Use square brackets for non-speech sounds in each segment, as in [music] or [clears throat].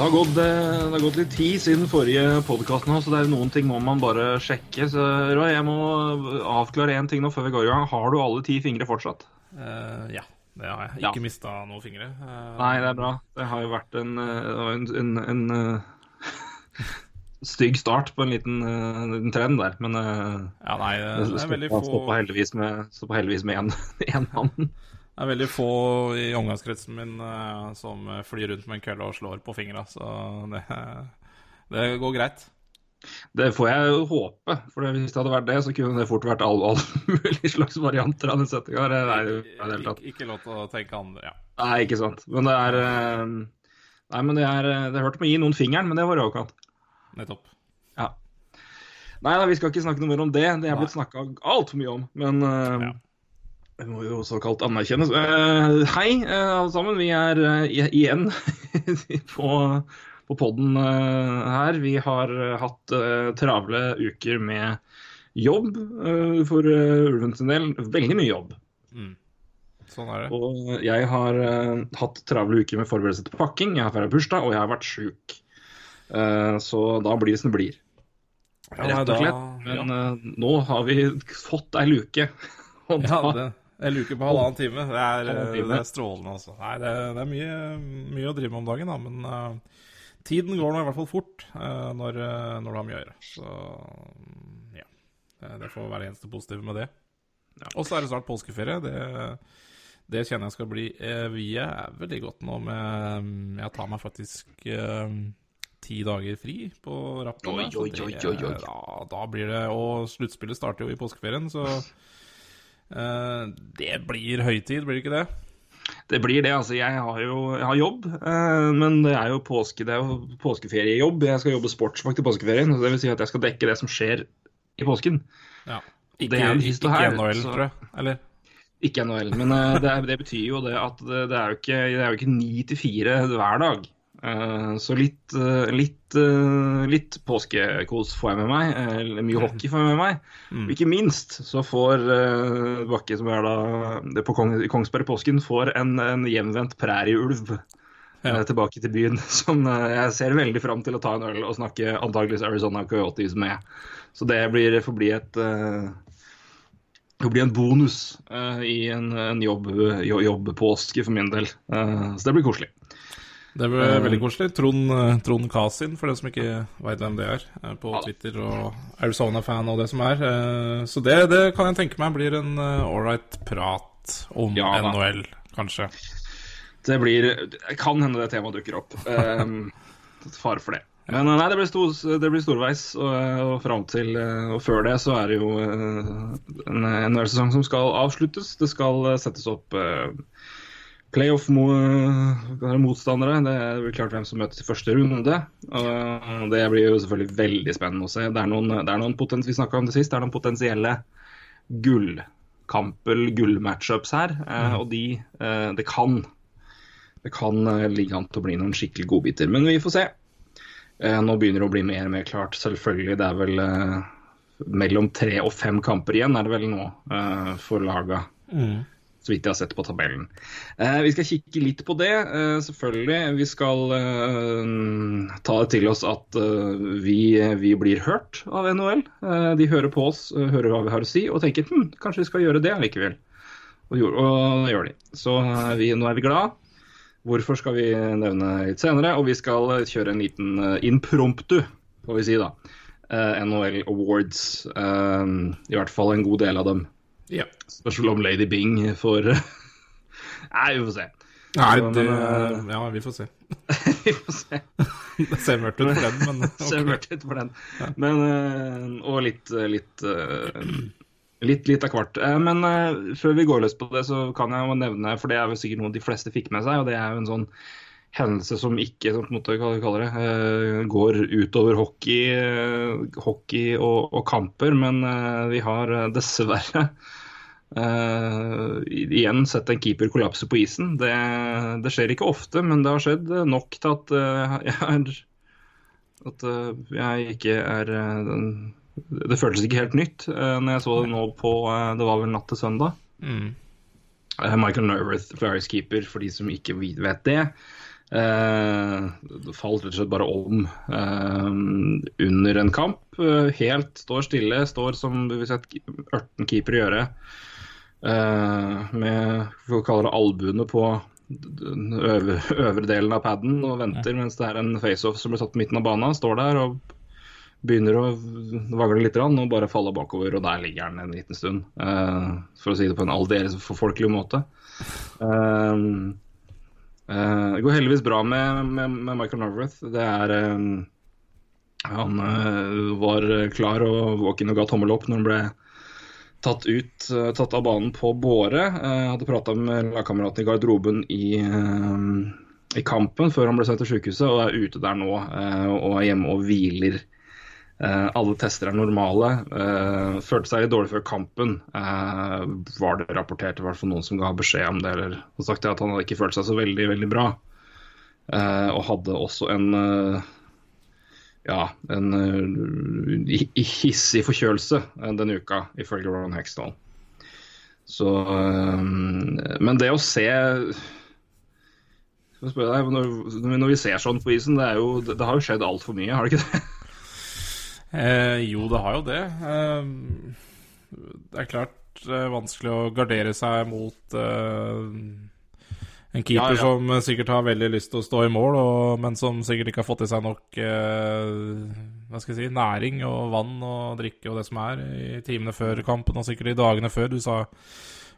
Det har, gått, eh, det har gått litt tid siden forrige podkast nå, så det er noen ting må man bare sjekke. Så Roy, jeg må avklare én ting nå før vi går i gang. Har du alle ti fingre fortsatt? Uh, ja, det har jeg. Ja. Ikke mista noen fingre. Uh, Nei, det er bra. Det har jo vært en, det en, en, en [laughs] stygg start på en liten, liten trend der, men Ja, nei, det, det er stoppa veldig få, stoppa heldigvis med, én [laughs] mann. Det er veldig få i omgangskretsen min uh, som flyr rundt med en kølle og slår på fingra, så det, det går greit. Det får jeg håpe, for hvis det hadde vært det, så kunne det fort vært alle all mulige slags varianter av den settinga. Ikke, ikke lov til å tenke andre, ja. Nei, ikke sant. Men det er eh, Nei, men det er Det hørte å gi noen fingeren, men det var i overkant. Nettopp. Ja. Nei da, vi skal ikke snakke noe mer om det. Det er blitt snakka altfor mye om. Men uh, Ja. Det må jo såkalt anerkjennes. Uh, hei, uh, alle sammen. Vi er uh, igjen [laughs] på, på podden eh, her. Vi har eh, hatt eh, travle uker med jobb eh, for Ulven sin del. Veldig mye jobb. Mm. Sånn er det. Og jeg har eh, hatt travle uker med forberedelse til pakking, jeg har feira bursdag, og jeg har vært sjuk. Eh, så da blir det som det blir. Ja, Rett og slett. Men eh, nå har vi fått ei luke. [laughs] Og Ja, da, det, en luke på halvannen time. Det er, det er strålende, altså. Nei, det, det er mye, mye å drive med om dagen, da, men uh, tiden går nå i hvert fall fort uh, når, eh, når du har mye å gjøre. Så ja. Det, får være eneste positive med det. Og så er det snart påskeferie. Det, det kjenner jeg skal bli jævlig godt nå med Jeg tar meg faktisk uh, ti dager fri på rappen. Oi, oi, oi, oi, oi. Da, da blir det Og sluttspillet starter jo i påskeferien, så [laughs] det blir høytid, blir det ikke det? det blir det. Altså, jeg har jo jeg har jobb, eh, men det er jo påske, det er jo påskeferiejobb. Jeg skal jobbe sportsvakt i påskeferien. så Det vil si at jeg skal dekke det som skjer i påsken. Ja. Det Ikke, er en ikke, her, NHL, så- tror jeg. Eller? Ikke NHL, men eh, det, er, det betyr jo det at det, det er jo ikke det er jo ikke ni til fire hver dag. Eh, så litt, eh, litt, eh, litt påskekos får jeg med meg. eller mye hockey får jeg med meg. Mm. Og ikke minst så får Bakke, som er da på Kongsberg i påsken, får en, en hjemvendt prærieulv Ja. tilbake til byen. [laughs] Som jeg ser veldig fram til å ta en øl og snakke antakeligvis Arizona Coyotes med. Så det blir, får bli et det blir en bonus i en, en jobb, jo- jobbpåske for min del. Så det blir koselig. Det blir veldig koselig. Trond, eh, Trond Kasin, for den som ikke veit hvem det er, er på Twitter og Arizona-fan og det som er. Eh, Så det, det kan jeg tenke meg blir en ålreit prat om Ja. NHL, kanskje. Det blir Kan hende det temaet dukker opp. [laughs] Um, fare for det. Men eh, nei, det blir, stor, det blir storveis, og, og fram til eh, Og før det så er det jo eh, en NHL-sesong som skal avsluttes. Det skal eh, settes opp eh, playoff-motstandere. Det er vel klart hvem som møtes i første runde. Og det blir jo selvfølgelig veldig spennende å se. Det er noen, det er noen potens, vi om det sist, det er noen potensielle gullkamper, gullmatchups her. eh, Og de eh, Det kan det kan eh, ligge an til å bli noen skikkelig godbiter. Men vi får se. Eh, Nå begynner det å bli mer og mer klart. Selvfølgelig, det er vel eh, mellom tre og fem kamper igjen er det vel nå eh, for laga. Så vidt jeg har sett på tabellen. Eh, vi skal kikke litt på det, eh, selvfølgelig. Vi skal eh, ta til oss at eh, vi, vi blir hørt av NHL. Eh, de hører på oss, eh, hører hva vi har å si, og tenker hm, kanskje vi skal gjøre det likevel. Og, og det gjør de. Så vi, nå er vi glad. Hvorfor skal vi nevne litt senere. Og vi skal kjøre en liten impromptu, får vi si da. NHL Awards. I hvert fall en god del av dem. Ja. Spørsmål om Lady Bing får [laughs] Nei, vi får se. Nei, det eh, Ja, vi får se. [laughs] vi får se. [laughs] Det ser mørkt ut for den, men Ser mørkt ut for den. Men, eh, og litt, litt eh, Litt, litt av hvert. Men før vi går løs på det, så kan jeg jo nevne, for det er vel sikkert noe de fleste fikk med seg, og det er jo en sånn hendelse som ikke som på en måte, hva kaller det, går utover hockey, hockey og, og kamper, men vi har dessverre eh, igjen sett en keeper kollapse på isen. Det, det skjer ikke ofte, men det har skjedd nok til at uh, [laughs] jeg er at uh, jeg ikke er den- Det føltes ikke helt nytt uh, når jeg så det nå på Det var vel natt til søndag. Mm. Michael Nerworth, Flyers keeper, for de som ikke vet det. det falt rett og slett bare om under en kamp. Helt står stille, står som du vil si ørten keeper gjøre. Eh, med vi kaller det albuene på den øvre, øvre delen av paden og venter mens det er en faceoff som blir satt på midten av banen. Står der og begynner å vagle litt og bare faller bakover, og der ligger han en liten stund. eh, for å si det på en aldeles forfolkelig måte. Eh, det går heldigvis bra med, Michael Norworth. Det er Han var klar og våken og ga tommel opp når han ble tatt ut, eh, tatt av banen på båre. Eh, hadde prata med lagkameraten i garderoben i, eh, i kampen før han ble sendt til sykehuset, og er ute der nå og er hjemme og hviler. Alle tester er normale. Følte seg litt dårlig før kampen. Var det rapportert i hvert fall noen som ga beskjed om det, eller og sagt at han hadde ikke følt seg så veldig, veldig bra. Og hadde også en ja, en uh, hissig forkjølelse eh, denne uka, ifølge Ron Hexdal. Så uh, Men det å se deg, når, når vi ser sånn på isen, det, er jo, det, det har jo skjedd altfor mye, har det ikke det? Eh, jo, det har jo det. Eh, det er klart eh, vanskelig å gardere seg mot eh, en keeper Ja, ja. som sikkert har veldig lyst til å stå i mål, og, men som sikkert ikke har fått i seg nok eh, hva skal jeg si, næring og vann og drikke og det som er i timene før kampen, og sikkert i dagene før. Du sa,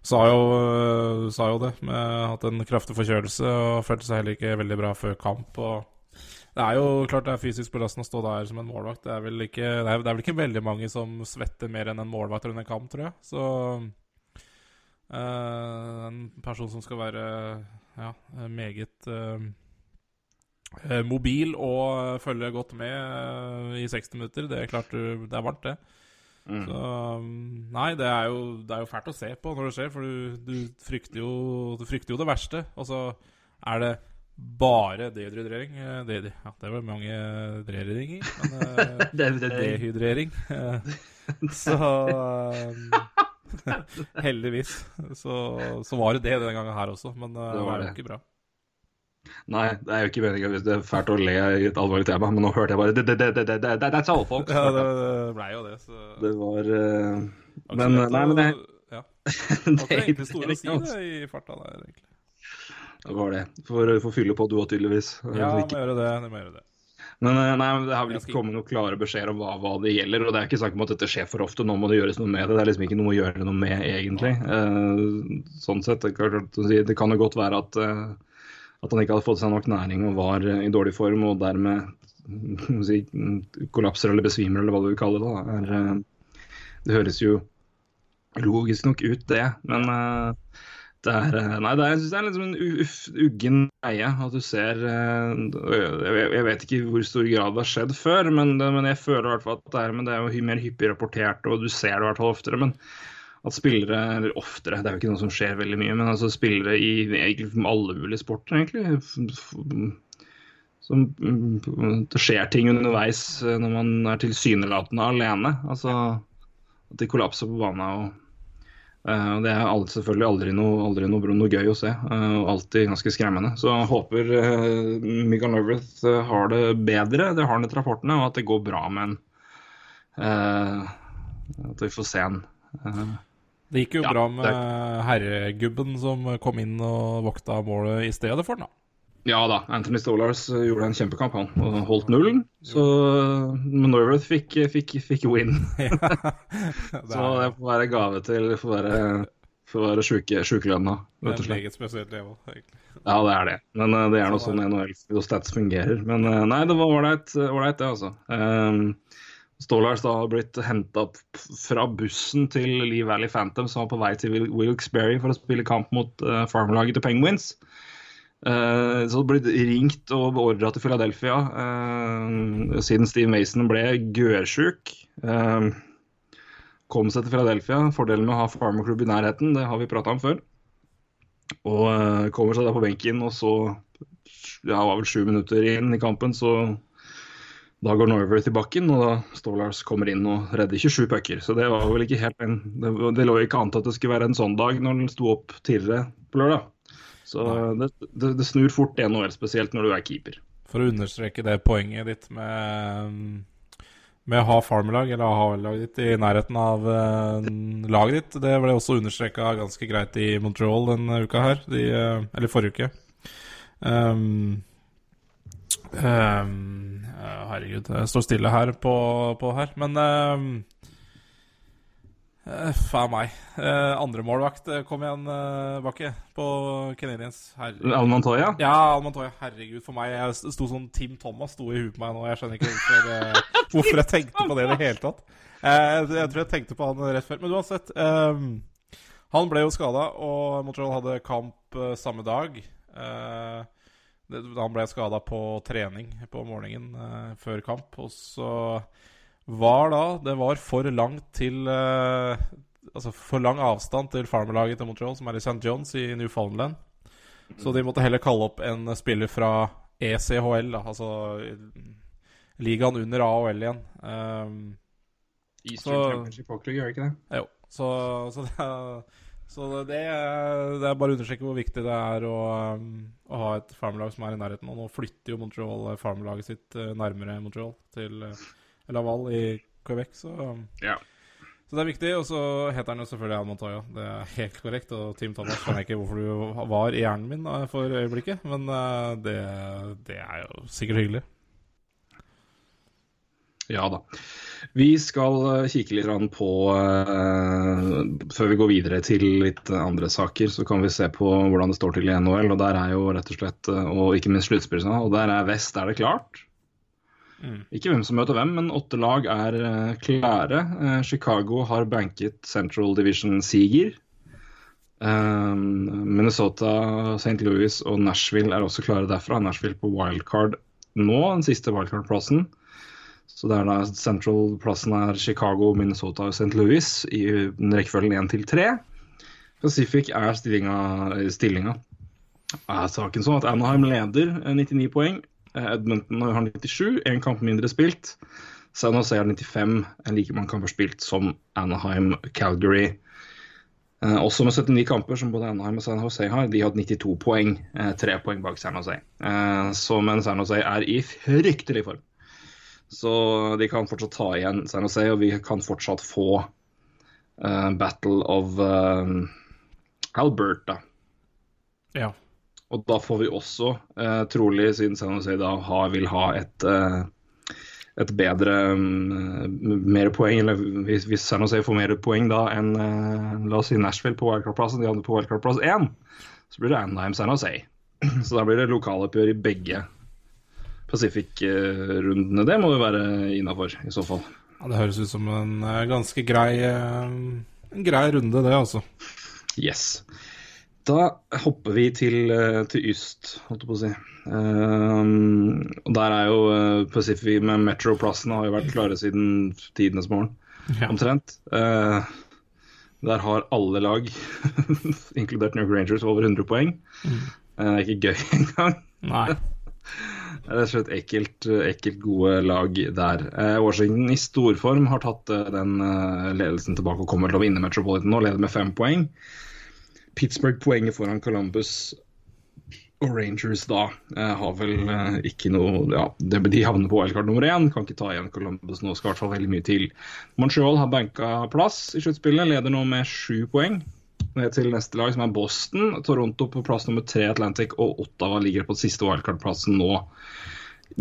sa, jo, eh, sa jo det, med hatt en kraftig forkjølelse og følte seg heller ikke veldig bra før kamp. og det er jo klart det er fysisk belastende å stå der som en målvakt. Det er vel ikke, det er, det er vel ikke veldig mange som svetter mer enn en målvakt under en kamp, tror jeg. Så eh, en person som skal være ja, meget eh, eh, mobil og eh, følge godt med eh, i 60 minutter, det er klart du, det er varmt, det. Mm. Så um, Nei, det er, jo, det er jo fælt å se på når det skjer, for du, du, frykter, jo, du frykter jo det verste. Og så er det bare dehydrering. De, Det, ja, det var mange dehydreringer, men eh, [laughs] dehydrering. [laughs] eh, Så [laughs] Heldigvis så, så var det det denne gangen her også, men eh, Det det var jo ikke bra. Nei, det er jo ikke meningen hvis det er fælt å le i et alvorlig tema, men nå hørte jeg bare det, det, det, det, det, det, That's all, folks. [laughs] Ja, det, det blei jo det, så Det var eh, Men nei, men det, ja. [laughs] Det var ikke det store å si det, i farta der, egentlig. det var det. For å fylle på du òg, tydeligvis. Ja, må gjøre det. det, må gjøre det. Men eh, nei, det har vel ikke kommet noen klare beskjeder om hva, hva det gjelder. Og det er ikke snakk om at dette skjer for ofte, nå må det gjøres noe med det. Det er liksom ikke noe å gjøre noe med, egentlig. Uh, sånn sett, det, kan, jo godt være at, uh, at han ikke hadde fått seg nok næring og var i dårlig form, og dermed [laughs] si, kollapser eller besvimer, eller hva du vil kalle det. Da. Er, uh, det høres jo logisk nok ut, det. Men eh, det er, eh, nei, det er, jeg synes det er liksom en uggen greie at du ser eh, jeg, vet ikke i hvor stor grad det har skjedd før, men, det, men jeg føler i hvert fall at det er, men det er jo mer hyppig rapportert, og du ser det i hvert fall oftere. men at spillere, eller oftere, det er jo ikke noe som skjer veldig mye, men altså spillere i egentlig alle mulige sporter, egentlig som, mm, Det skjer ting underveis eh, når man er tilsynelatende alene. Altså at de kollapser på banen. og Og Det er alt- selvfølgelig aldri noe, aldri noe, noe gøy å se, Uh, og alltid ganske skremmende. Så jeg håper uh, Mikael Norworth har det bedre, det har han etter rapportene, og at det går bra med han. Eh, at vi får se. Eh, Det gikk jo Ja, bra med herregubben som kom inn og vokta målet i stedet for den, da. Ja da, Anthony Stolars eh, gjorde en kjempekamp, han, og holdt nullen. Så Norworth fikk, fikk, fikk win. [laughs] [laughs] Så er, det får være gave til for å være, være syke, sykelønna, det rett og er slett. meget spesielt, level, egentlig. Ja, det er det. Men eh, det er noe Sånn NHL stats fungerer. Men eh, nei, det var ålreit, ålreit, det, altså. Um, Stolars da har blitt henta fra bussen til Lee Valley Phantom, som var på vei til Wilkes-Berry for å spille kamp mot uh, farmlaget til Penguins. Uh, så blitt ringt og beordra til Philadelphia uh, siden Steve Mason ble gørsjuk. Uh, kom seg til Philadelphia. Fordelen med å ha farmerklubb i nærheten, det har vi prata om før. Og uh, kommer seg da på benken, og så ja, var vel sju minutter inn i kampen, så da går Norworth i bakken, og da Stålars kommer inn og redder 27 pucker. Så det var vel ikke helt en Det, det lå ikke an til at det skulle være en sånn dag når den sto opp tidligere på lørdag. Så det, det, det snur fort i NHL, spesielt når du er keeper. For å understreke det poenget ditt med med å ha farmerlag eller AHL-laget ditt i nærheten av uh, laget ditt. Det ble også understreka ganske greit i Montreal denne uka her, de, uh, eller forrige uke. Um, um, herregud, jeg står stille her på, på her. Men um, faen meg. Uh, andre målvakt, kom igjen, uh, Bakke, på Canadiens. Almantoya? Ja, Almantoya. Herregud, for meg. Jeg sto sånn Tim Thomas sto i huet på meg nå. Jeg skjønner ikke hvorfor, [laughs] hvorfor jeg tenkte på det i det hele tatt. jeg tror jeg tenkte på han rett før. Men uansett. han ble jo skada, og Montreal hadde kamp samme dag. Uh, han ble skada på trening på morgenen uh, før kamp. Og så var da Det var for langt til uh, Altså for lang avstand til farmerlaget til Montreal, som er i St. Johns i Newfoundland. Så de måtte heller kalle opp en spiller fra ECHL, da, altså ligaen under AHL igjen. Um, Eastern Championship Hockey, gjør ikke det? Jo. Så, så det så det, det, er bare å understreke hvor viktig det er å, å ha et farmerlag som er i nærheten. Og nå flytter jo Montreal eh, farmerlaget sitt uh, nærmere Montreal, til Laval i Quebec. Så, um, ja. så det er viktig. Og så heter han jo selvfølgelig Al Montoya. Det er helt korrekt. Og Team Thomas skjønner jeg ikke hvorfor du var i hjernen min uh, for øyeblikket, men det, det er jo sikkert hyggelig. Ja da. Vi skal eh, kikke litt på uh, Før vi går videre til litt andre saker, så kan vi se på hvordan det står til i NHL. og Der er jo rett og slett, og ikke minst sluttspillene. Og der er vest er det klart. Mm. Ikke hvem som møter hvem, men åtte lag er uh, klare. Uh, Chicago har banket Central Division-siger. Minnesota, St. Louis og Nashville er også klare derfra. Nashville på wildcard nå, den siste wildcard-plassen. Så det er da Central-plassen er Chicago, Minnesota og St. Louis i rekkefølgen 1 til 3. Pacific er stillinga, stillinga. Er saken sånn at Anaheim leder 99 poeng. Edmonton har 97, én kamp mindre spilt. San Jose har 95, en like mange kamper spilt som Anaheim, Calgary. Eh, også med 79 kamper, som både Anaheim og San Jose har. De har hatt 92 poeng, eh, tre poeng bak San Jose. Eh, så men San Jose er i fryktelig form. Så de kan fortsatt ta igjen San Jose, og vi kan fortsatt få uh, Battle of Alberta. Ja. Og da får vi også, eh, trolig siden San Jose da ha, vil ha et, et bedre um, mer poeng, eller hvis, hvis, San Jose får mer poeng da enn la oss si Nashville på wildcard-plassen, de andre på wildcard-plass 1, så blir det Anaheim San Jose. [clears throat] Så da blir det lokaloppgjør i begge Pacific-rundene. Det må jo være innafor, i så fall. Ja, Det høres ut som en uh, ganske grei, uh, en grei runde, det, altså. Yes. Da hopper vi til, uh, til Yst, holdt jeg på å si. og Der er jo Pacific med Metro-plassene har jo vært klare siden tidenes morgen, ja. omtrent. der har alle lag, [laughs] inkludert New York Rangers, over 100 poeng. Mm. Det er ikke gøy [laughs] engang. Nei. [laughs] Det er rett og slett ekkelt, ekkelt gode lag der. Eh, Washington i storform har tatt eh, den eh, ledelsen tilbake og kommer til å vinne Metropolitan og leder med fem poeng. Pittsburgh poenget foran Columbus og Rangers da har vel ikke noe ja, De havner på wildcard nummer én, kan ikke ta igjen Columbus nå, skal i hvert fall veldig mye til. Montreal har banka plass i sluttspillet, leder nå med sju poeng ned til neste lag, som er Boston. Toronto på plass nummer tre Atlantic, og Ottawa ligger på siste wildcard-plassen nå.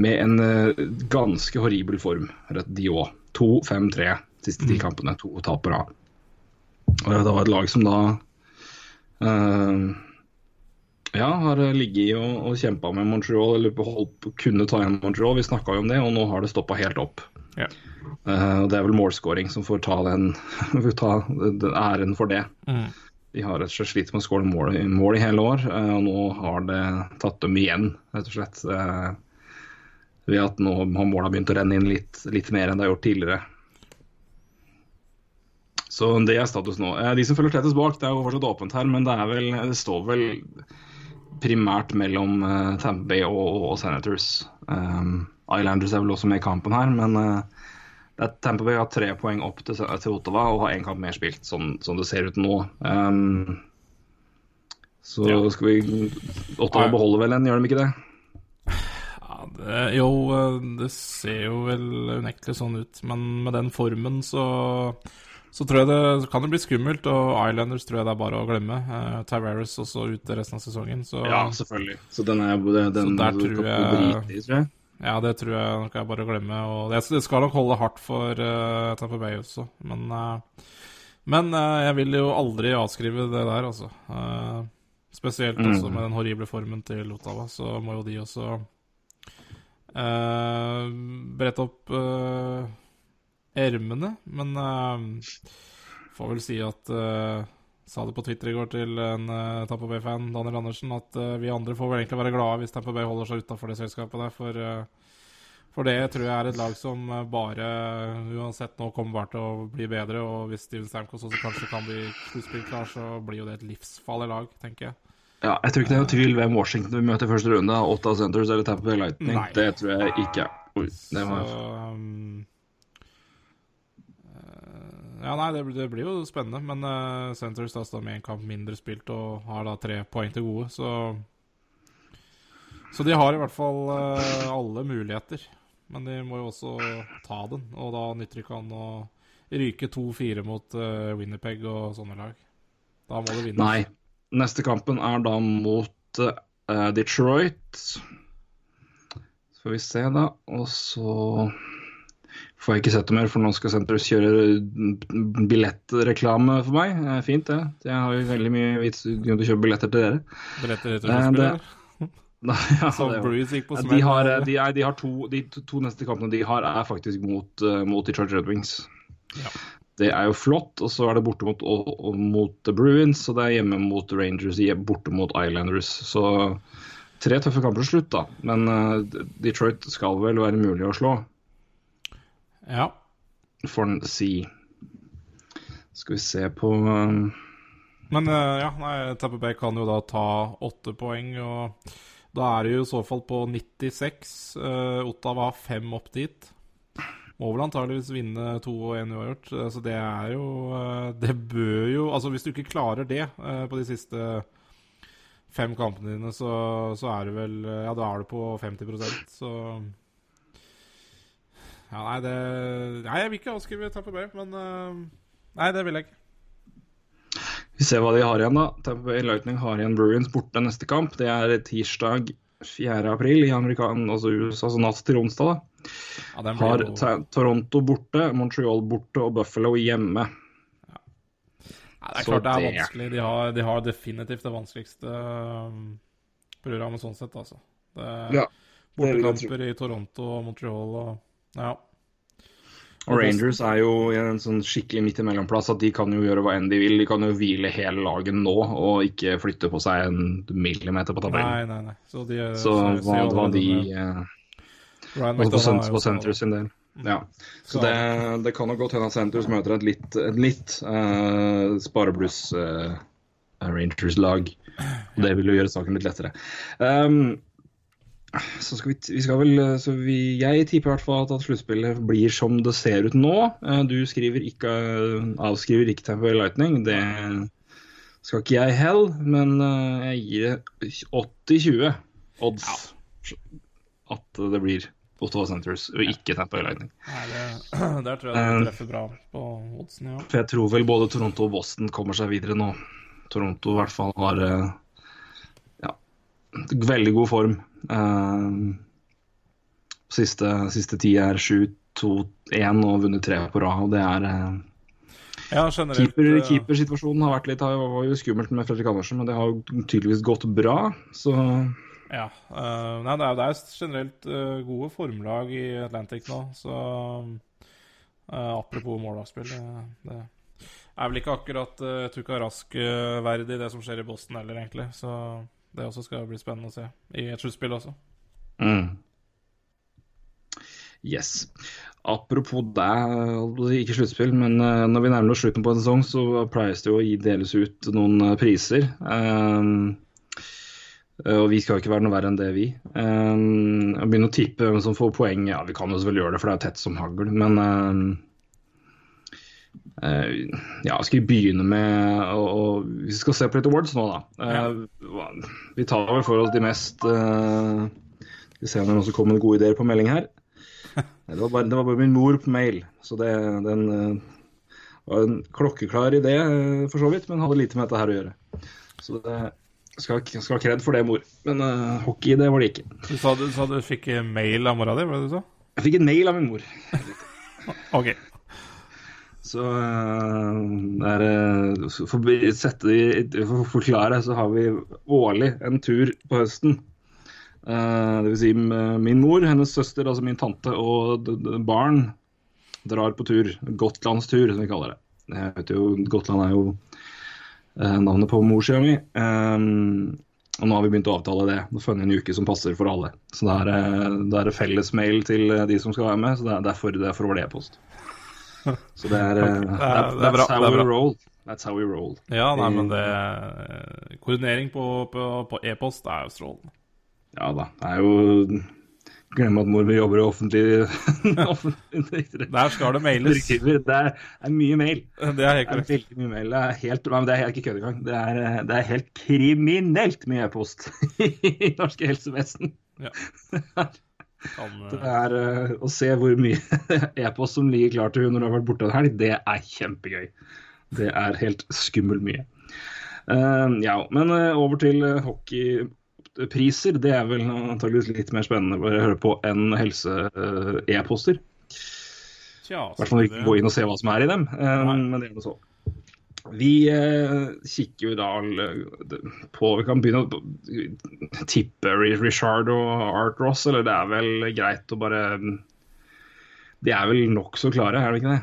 Med en uh, ganske horribel form, de òg. 2-5-3 siste ti mm. kampene. To tapere. det var et lag som da uh, ja, har ligget og, og kjempa med Montreal, eller holdt, kunne ta igjen Montreal. Vi snakka jo om det, og nå har det stoppa helt opp. Ja. Uh, det er vel målscoring som får ta, den, [laughs] får ta den æren for det. Mm. De har rett og slett slitt med å skåre mål, mål i hele år, uh, og nå har det tatt dem igjen, rett og slett. Uh, ved at nå har måla begynt å renne inn litt, litt mer enn det har gjort tidligere. Så det er status nå. Eh, De som følger tettest bak, det er jo fortsatt åpent her, men det, vel, det står vel primært mellom uh, Tampa Bay og, og Senators. Um, Islanders er vel også med i kampen her, men uh, er Tampa Bay har tre poeng opp til, til Ottawa og har én kamp mer spilt, sånn som det ser ut nå. Um, så Ja. skal vi Ottawa beholder vel en, gjør de ikke det? Ja, det, jo, eh, det ser jo vel unektelig sånn ut, men med den formen så så tror jeg det kan det bli skummelt, og Islanders tror jeg det er bare å glemme. Uh, Tavares også ute resten av sesongen, så Ja, selvfølgelig. Så den er den, Så der tror jeg- drite tror jeg. Ja, det tror jeg nok er bare å glemme. Og det, det skal nok holde hardt for uh, Tampa Bay også, men uh, Men uh, jeg vil jo aldri avskrive det der, altså. Eh, spesielt Mm. også med den horrible formen til Ottawa, så må jo de også uh, brette opp ermene. Men uh, får vel si at uh, Sa det på Twitter i går til en uh, Tampa Bay-fan, Daniel Andersen, at uh, vi andre får vel egentlig være glade hvis Tampa Bay holder seg utafor det selskapet der. For, for det tror jeg er et lag som bare, uansett nå, kommer bare til å bli bedre. Og hvis Steven Stamkos også kanskje kan bli sluttspillklar, så blir jo det et livsfarlig lag, tenker jeg. Ja, jeg tror ikke det er noen tvil hvem Washington vi møter i første runde. Ottawa Centers eller Tampa Bay Lightning. Nei. Det tror jeg ikke. Oi, det var Så um, Ja, nei, det, det blir jo spennende. Men uh, Centres da står med en kamp mindre spilt og har da tre poeng til gode, så Så de har i hvert fall uh, alle muligheter. Men de må jo også ta den, og da nytter det ikke an å ryke 2-4 mot uh, Winnerpeg og sånne lag. Da må du vinne. Nei. Neste kampen er da mot uh, Detroit. Får vi se, da. Og så får jeg ikke sett det mer, for nå skal Centers kjøre billettreklame for meg. Eh, Fint, det. Jeg har jo veldig mye vits grunn til å kjøpe billetter til dere. Billetter til Eh, eller? [laughs] Nei, ja, de har, de, er, de har to, de to, neste kampene de har, er faktisk mot, eh, mot Detroit Red Wings. Ja. Det er jo flott, og så er det borte mot, og, og mot Bruins, og det er hjemme mot Rangers, borte mot Islanders. Så tre tøffe kamper til slutt, da. Men uh, Detroit skal vel være mulig å slå, Ja. får en si. Skal vi se på eh, Men eh, ja, nei, Tapper Bay kan jo da ta åtte poeng, og da er det jo i så fall på 96. Uh, Ottawa har fem opp dit. Må vel antageligvis vinne to og én uavgjort. Uh, så det er jo eh, Det bør jo Altså, hvis du ikke klarer det eh, på de siste fem kampene dine, så, så er du vel eh, Ja, da er du på 50% så Ja, nei, det Nei, jeg vil ikke avskrive Tampa Bay, men eh, Nei, det vil jeg ikke. Vi ser hva de har igjen, da. Tampa Bay Lightning har igjen Bruins borte neste kamp. Det er tirsdag 4. april i amerikan, altså USA, altså natt til onsdag. da. Ja, Har Toronto borte, Montreal borte og Buffalo hjemme. Nei, det er klart det er vanskelig. De har, de har definitivt det vanskeligste um, programmet sånn sett, altså. Det Ja, bortekamper i Toronto og Montreal og Ja. Og Rangers er jo i en sånn skikkelig midt imellom-plass at de kan jo gjøre hva enn de vil. De kan jo hvile hele laget nå og ikke flytte på seg en millimeter på tabellen. nei, nei. Så, de, Så ser- ser hva, jo hva de eh, på, jo på skada. Sin del. Ja. Så det, det kan nok godt hende at Centers møter et litt, et litt uh, sparebluss uh, Rangers-lag. Og det vil jo gjøre saken litt lettere. Um, så skal vi, vi skal vel eh, så vi, Jeg tipper i hvert fall at, at sluttspillet blir som det ser ut nå. Eh, du skriver ikke, avskriver ikke Tampa Bay Lightning. Det skal ikke jeg heller, men eh, jeg gir 80-20 odds at det blir Ottawa Centers og ikke Tampa Bay Lightning. Nei, det, [clears throat] der tror jeg det treffer bra på oddsen, ja. For jeg tror vel både Toronto og Boston kommer seg videre nå. Toronto i hvert fall har eh, ja, veldig god form. Uh, siste, siste ti er 7-2-1 og vunnet tre på rad. og det er eh, Ja, keeper, eh, Keepersituasjonen har vært litt har- var jo skummelt med Fredrik Andersen, men det har jo tydeligvis gått bra. Så Ja. Uh, nei, det er, det er generelt uh, gode formlag i Atlantic nå, så uh, Apropos målavspill det, det er vel ikke akkurat uh, Tuka Rask-verdig, det som skjer i Boston heller, egentlig. Så det også skal bli spennende å se i et sluttspill også. Mm. Yes. Apropos det, ikke sluttspill, men uh, når vi nærmer oss slutten på en sesong, så pleies det jo å deles ut noen uh, priser. Um, og vi skal jo ikke være noe verre enn det, vi. Um, jeg begynner å tippe hvem som får poeng. Ja, vi kan jo selvfølgelig gjøre det, for det er tett som hagl. Men um, ja, skal vi begynne med å, å Vi skal se på litt awards nå, da. Uh, vi tar vel for oss de mest uh, Skal vi se om det er noen som kommer med gode ideer på melding her. [laughs] Det var, bare, det var bare min mor på mail, så det, den var en klokkeklar idé for så vidt, men hadde lite med dette her å gjøre. Så det skal, skal ha kred for det, mor. Men uh, hockey, det var det ikke. Du sa du, sa du fikk mail av mora di, var det du sa? Jeg fikk en mail av min mor. [laughs] ok. Så der, uh, for, å sette det, for å forklare, så har vi årlig en tur på høsten. Dvs. det vil si min mor, hennes søster, altså min tante og barn drar på tur. Gotlandstur, som vi kaller det. Jeg vet jo, Gotland er jo navnet på morssida mi. Og nå har vi begynt å avtale det. Nå funnet en uke som passer for alle. Så da er det er felles mail til de som skal være med. Så det er det e-post. Så det er, okay. det er, det er bra. That's how we roll. That's how we roll. Ja, nei, men det Koordinering på, på, på e-post er jo strålende. Ja da. Det er jo Glemme at mor mi jobber i offentlig, [laughs] offentlig Der skal det mailes. Det er, er, mye mail. Det er helt korrekt. Det er mye mail. Det er helt, men det er ikke kødd engang. Det, er, det er helt kriminelt mye e-post [laughs] i norske helsevesen. Ja. [laughs] Kan, det er uh, Å se hvor mye [laughs] e-post som ligger klar til hun når du har vært borte en helg, det er kjempegøy. Det er helt skummelt mye. Uh, ja, men uh, over til hockeypriser. det er vel antageligvis litt mer spennende å høre på enn helse-e-poster. I hvert fall ikke gå inn og se hva som er i dem, men det er det så. Vi eh, kikker jo da på Vi kan begynne å tippe Richard og Art Ross, eller det er vel greit å bare De er vel nokså klare, er det ikke det?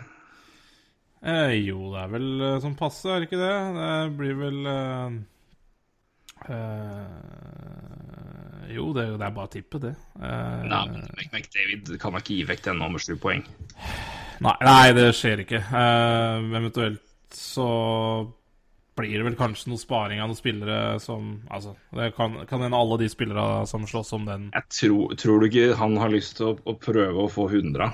Eh, jo, det er vel som passe, er det ikke det? Det blir vel eh... Uh, jo, det, det, er bare å tippe, det. Uh, nei, men McDavid kan ikke gi vekk denne med sju poeng. Nei, nei, det skjer ikke. Eventuelt så blir det vel kanskje noe sparing av noen spillere som Altså, det kan, kan hende alle de spillere som slåss om den. Jeg tror, tror du ikke han har lyst til å, å prøve å få 100?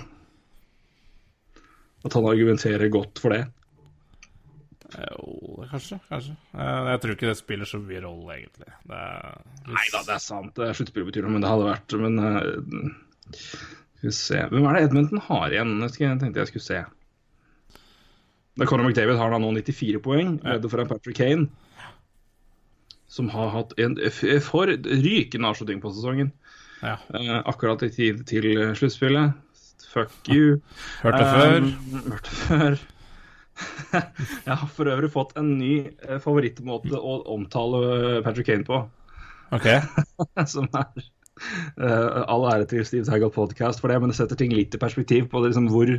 At han argumenterer godt for det? Jo, kanskje. kanskje. Jeg tror ikke det spiller så mye rolle, egentlig. Det er... Nei da, det er sant. Sluttspillet betyr noe, men det hadde vært Men uh, Skal vi se Hvem er det Edmonton har igjen? Jeg tenkte jeg skulle se. Da Conor McDavid har da nå 94 poeng, redde foran Patrick Kane. Som har hatt en for rykende avslutning på sesongen. Ja. Uh, akkurat i tid til sluttspillet. Fuck you. Hørte før. Um, hørte før. [laughs] jeg har for øvrig fått en ny eh, favorittmåte å omtale eh, Patrick Kane på. Ok. [laughs] Som er uh, All ære til Steve Taggart Podcast for det, men det setter ting litt i perspektiv på det, liksom, hvor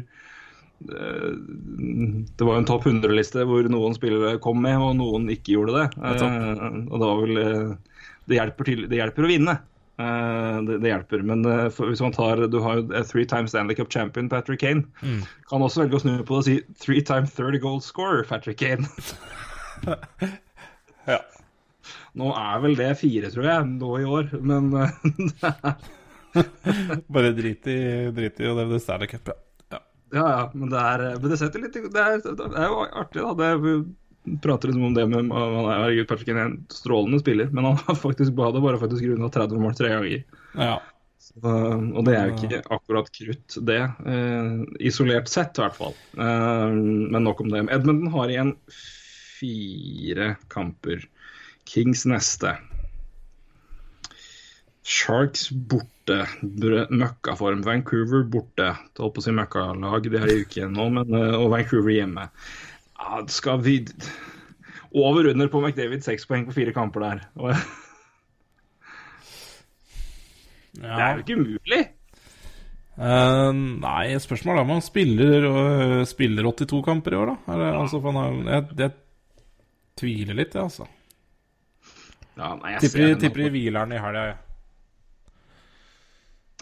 Det var en topp 100-liste hvor noen spillere kom med, og noen ikke gjorde det. Uh, og det vil vel det hjelper, til, det hjelper å vinne. Uh, det, det, hjelper. Men hvis man tar Du har jo three times Stanley Cup champion Patrick Kane. Mm. Kan også velge å snu på det og si three time 30 goal scorer Patrick Kane. [laughs] ja. Nå er vel det fire, tror jeg, nå i år, men [laughs] Bare drit i, drit i å nevne Stanley Cup, ja. Ja. Ja, men det er, men det setter litt Det er, det er jo artig, da. Det er, prater liksom om det med Herregud, Patrick er en strålende spiller, men han har faktisk hadde bare faktisk runda 30 mål tre ganger. Ja. Så, og det er jo ikke akkurat krutt, det. Eh, isolert sett, i hvert fall. Eh, men nok om det. Edmundton har igjen fire kamper. Kings neste. Sharks borte. Møkkaform. Vancouver borte. Det holdt på å si møkkalag, de har uke nå, men, og Vancouver hjemme. Ja, skal vi Over under på McDavid, seks poeng på fire kamper der. [laughs] Det er jo ikke umulig. Uh, nei, spørsmålet er om han spiller, uh, spiller 82 kamper i år, da. Eller, altså, for han har, jeg, jeg tviler litt, jeg, altså. Ja, nei, jeg Tipper, tipper i hvileren i helga, jeg.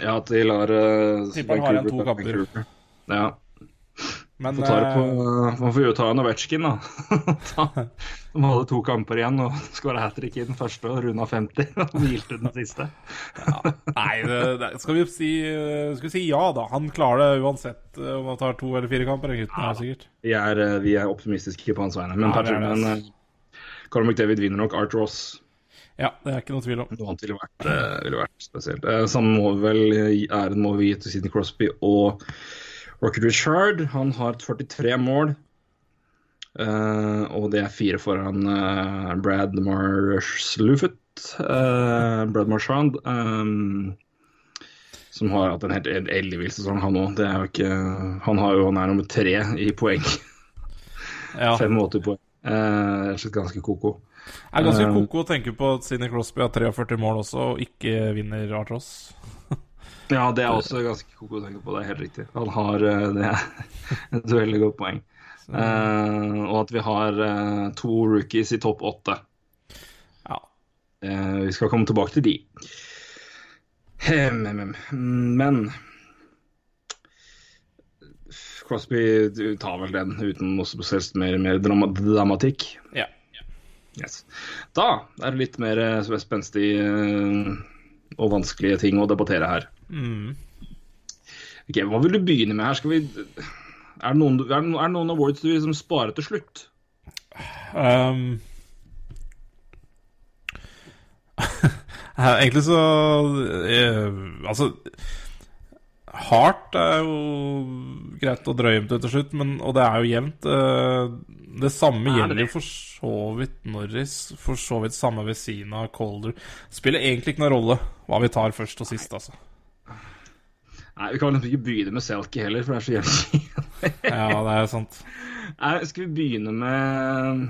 Ja, at de lar uh, Tipper han har igjen to kamper. Ja. Men Får på, eh, man får jo ta en Ovetsjkin, da. [laughs] De hadde to kamper igjen og [laughs] skåra hat trick i den første og runda 50. [laughs] Og hvilte den siste. Nei, det, det, skal, vi si, skal vi si ja, da. Han klarer det uansett om han tar to eller fire kamper. Gutten, her, sikkert. Vi er, eh, vi er optimistiske på hans vegne. Men Ja, Patrick, men uh, Conor McDavid vinner nok Art Ross. Ja, det er ikke noe tvil om. Noe annet ville vært, eh, ville vært spesielt. Uh, samme må vel æren må vi gi til Sidney Crosby og Rocket Richard. Han har 43 mål. eh, og det er fire foran eh, Brad Marslufet. Uh, Brad Marchand. eh, som har hatt en helt el- ellevill sesong, han òg. Det er jo ikke Han har jo, han er nummer tre i poeng. Ja. 85 poeng. Uh, ganske ko-ko. Det er ganske Eh, koko å tenke på at Sidney Crosby har 43 mål også, og ikke vinner Artros. [laughs] Ja, det er også ganske koko å tenke på. Det er helt riktig. Han har eh, det er [laughs] et veldig godt poeng. Uh, og at vi har uh, to rookies i topp åtte. Ja. Uh, vi skal komme tilbake til de. Hem, hem, hem. Men Crosby tar vel den uten noe spesielt mer, mer dramatikk. Ja. Yes. Da er det litt mer eh, spenstig eh, og vanskelige ting å debattere her. Mm. Ok, Hva vil du begynne med her? Skal vi Er det noen, er det, noen awards du vil liksom spare til slutt? Um, [laughs] egentlig så jeg, Altså Hardt er jo greit å drøye med til slutt, men, og det er jo jevnt. Eh, det samme Er gjelder jo for så vidt Norris. For så vidt samme ved siden av Colder. Spiller egentlig ikke noen rolle hva vi tar først og sist, altså. Nei, Vi kan vel ikke begynne med Selkie heller, for det er så jævlig [laughs] Ja, det er sant. Nei, Skal vi begynne med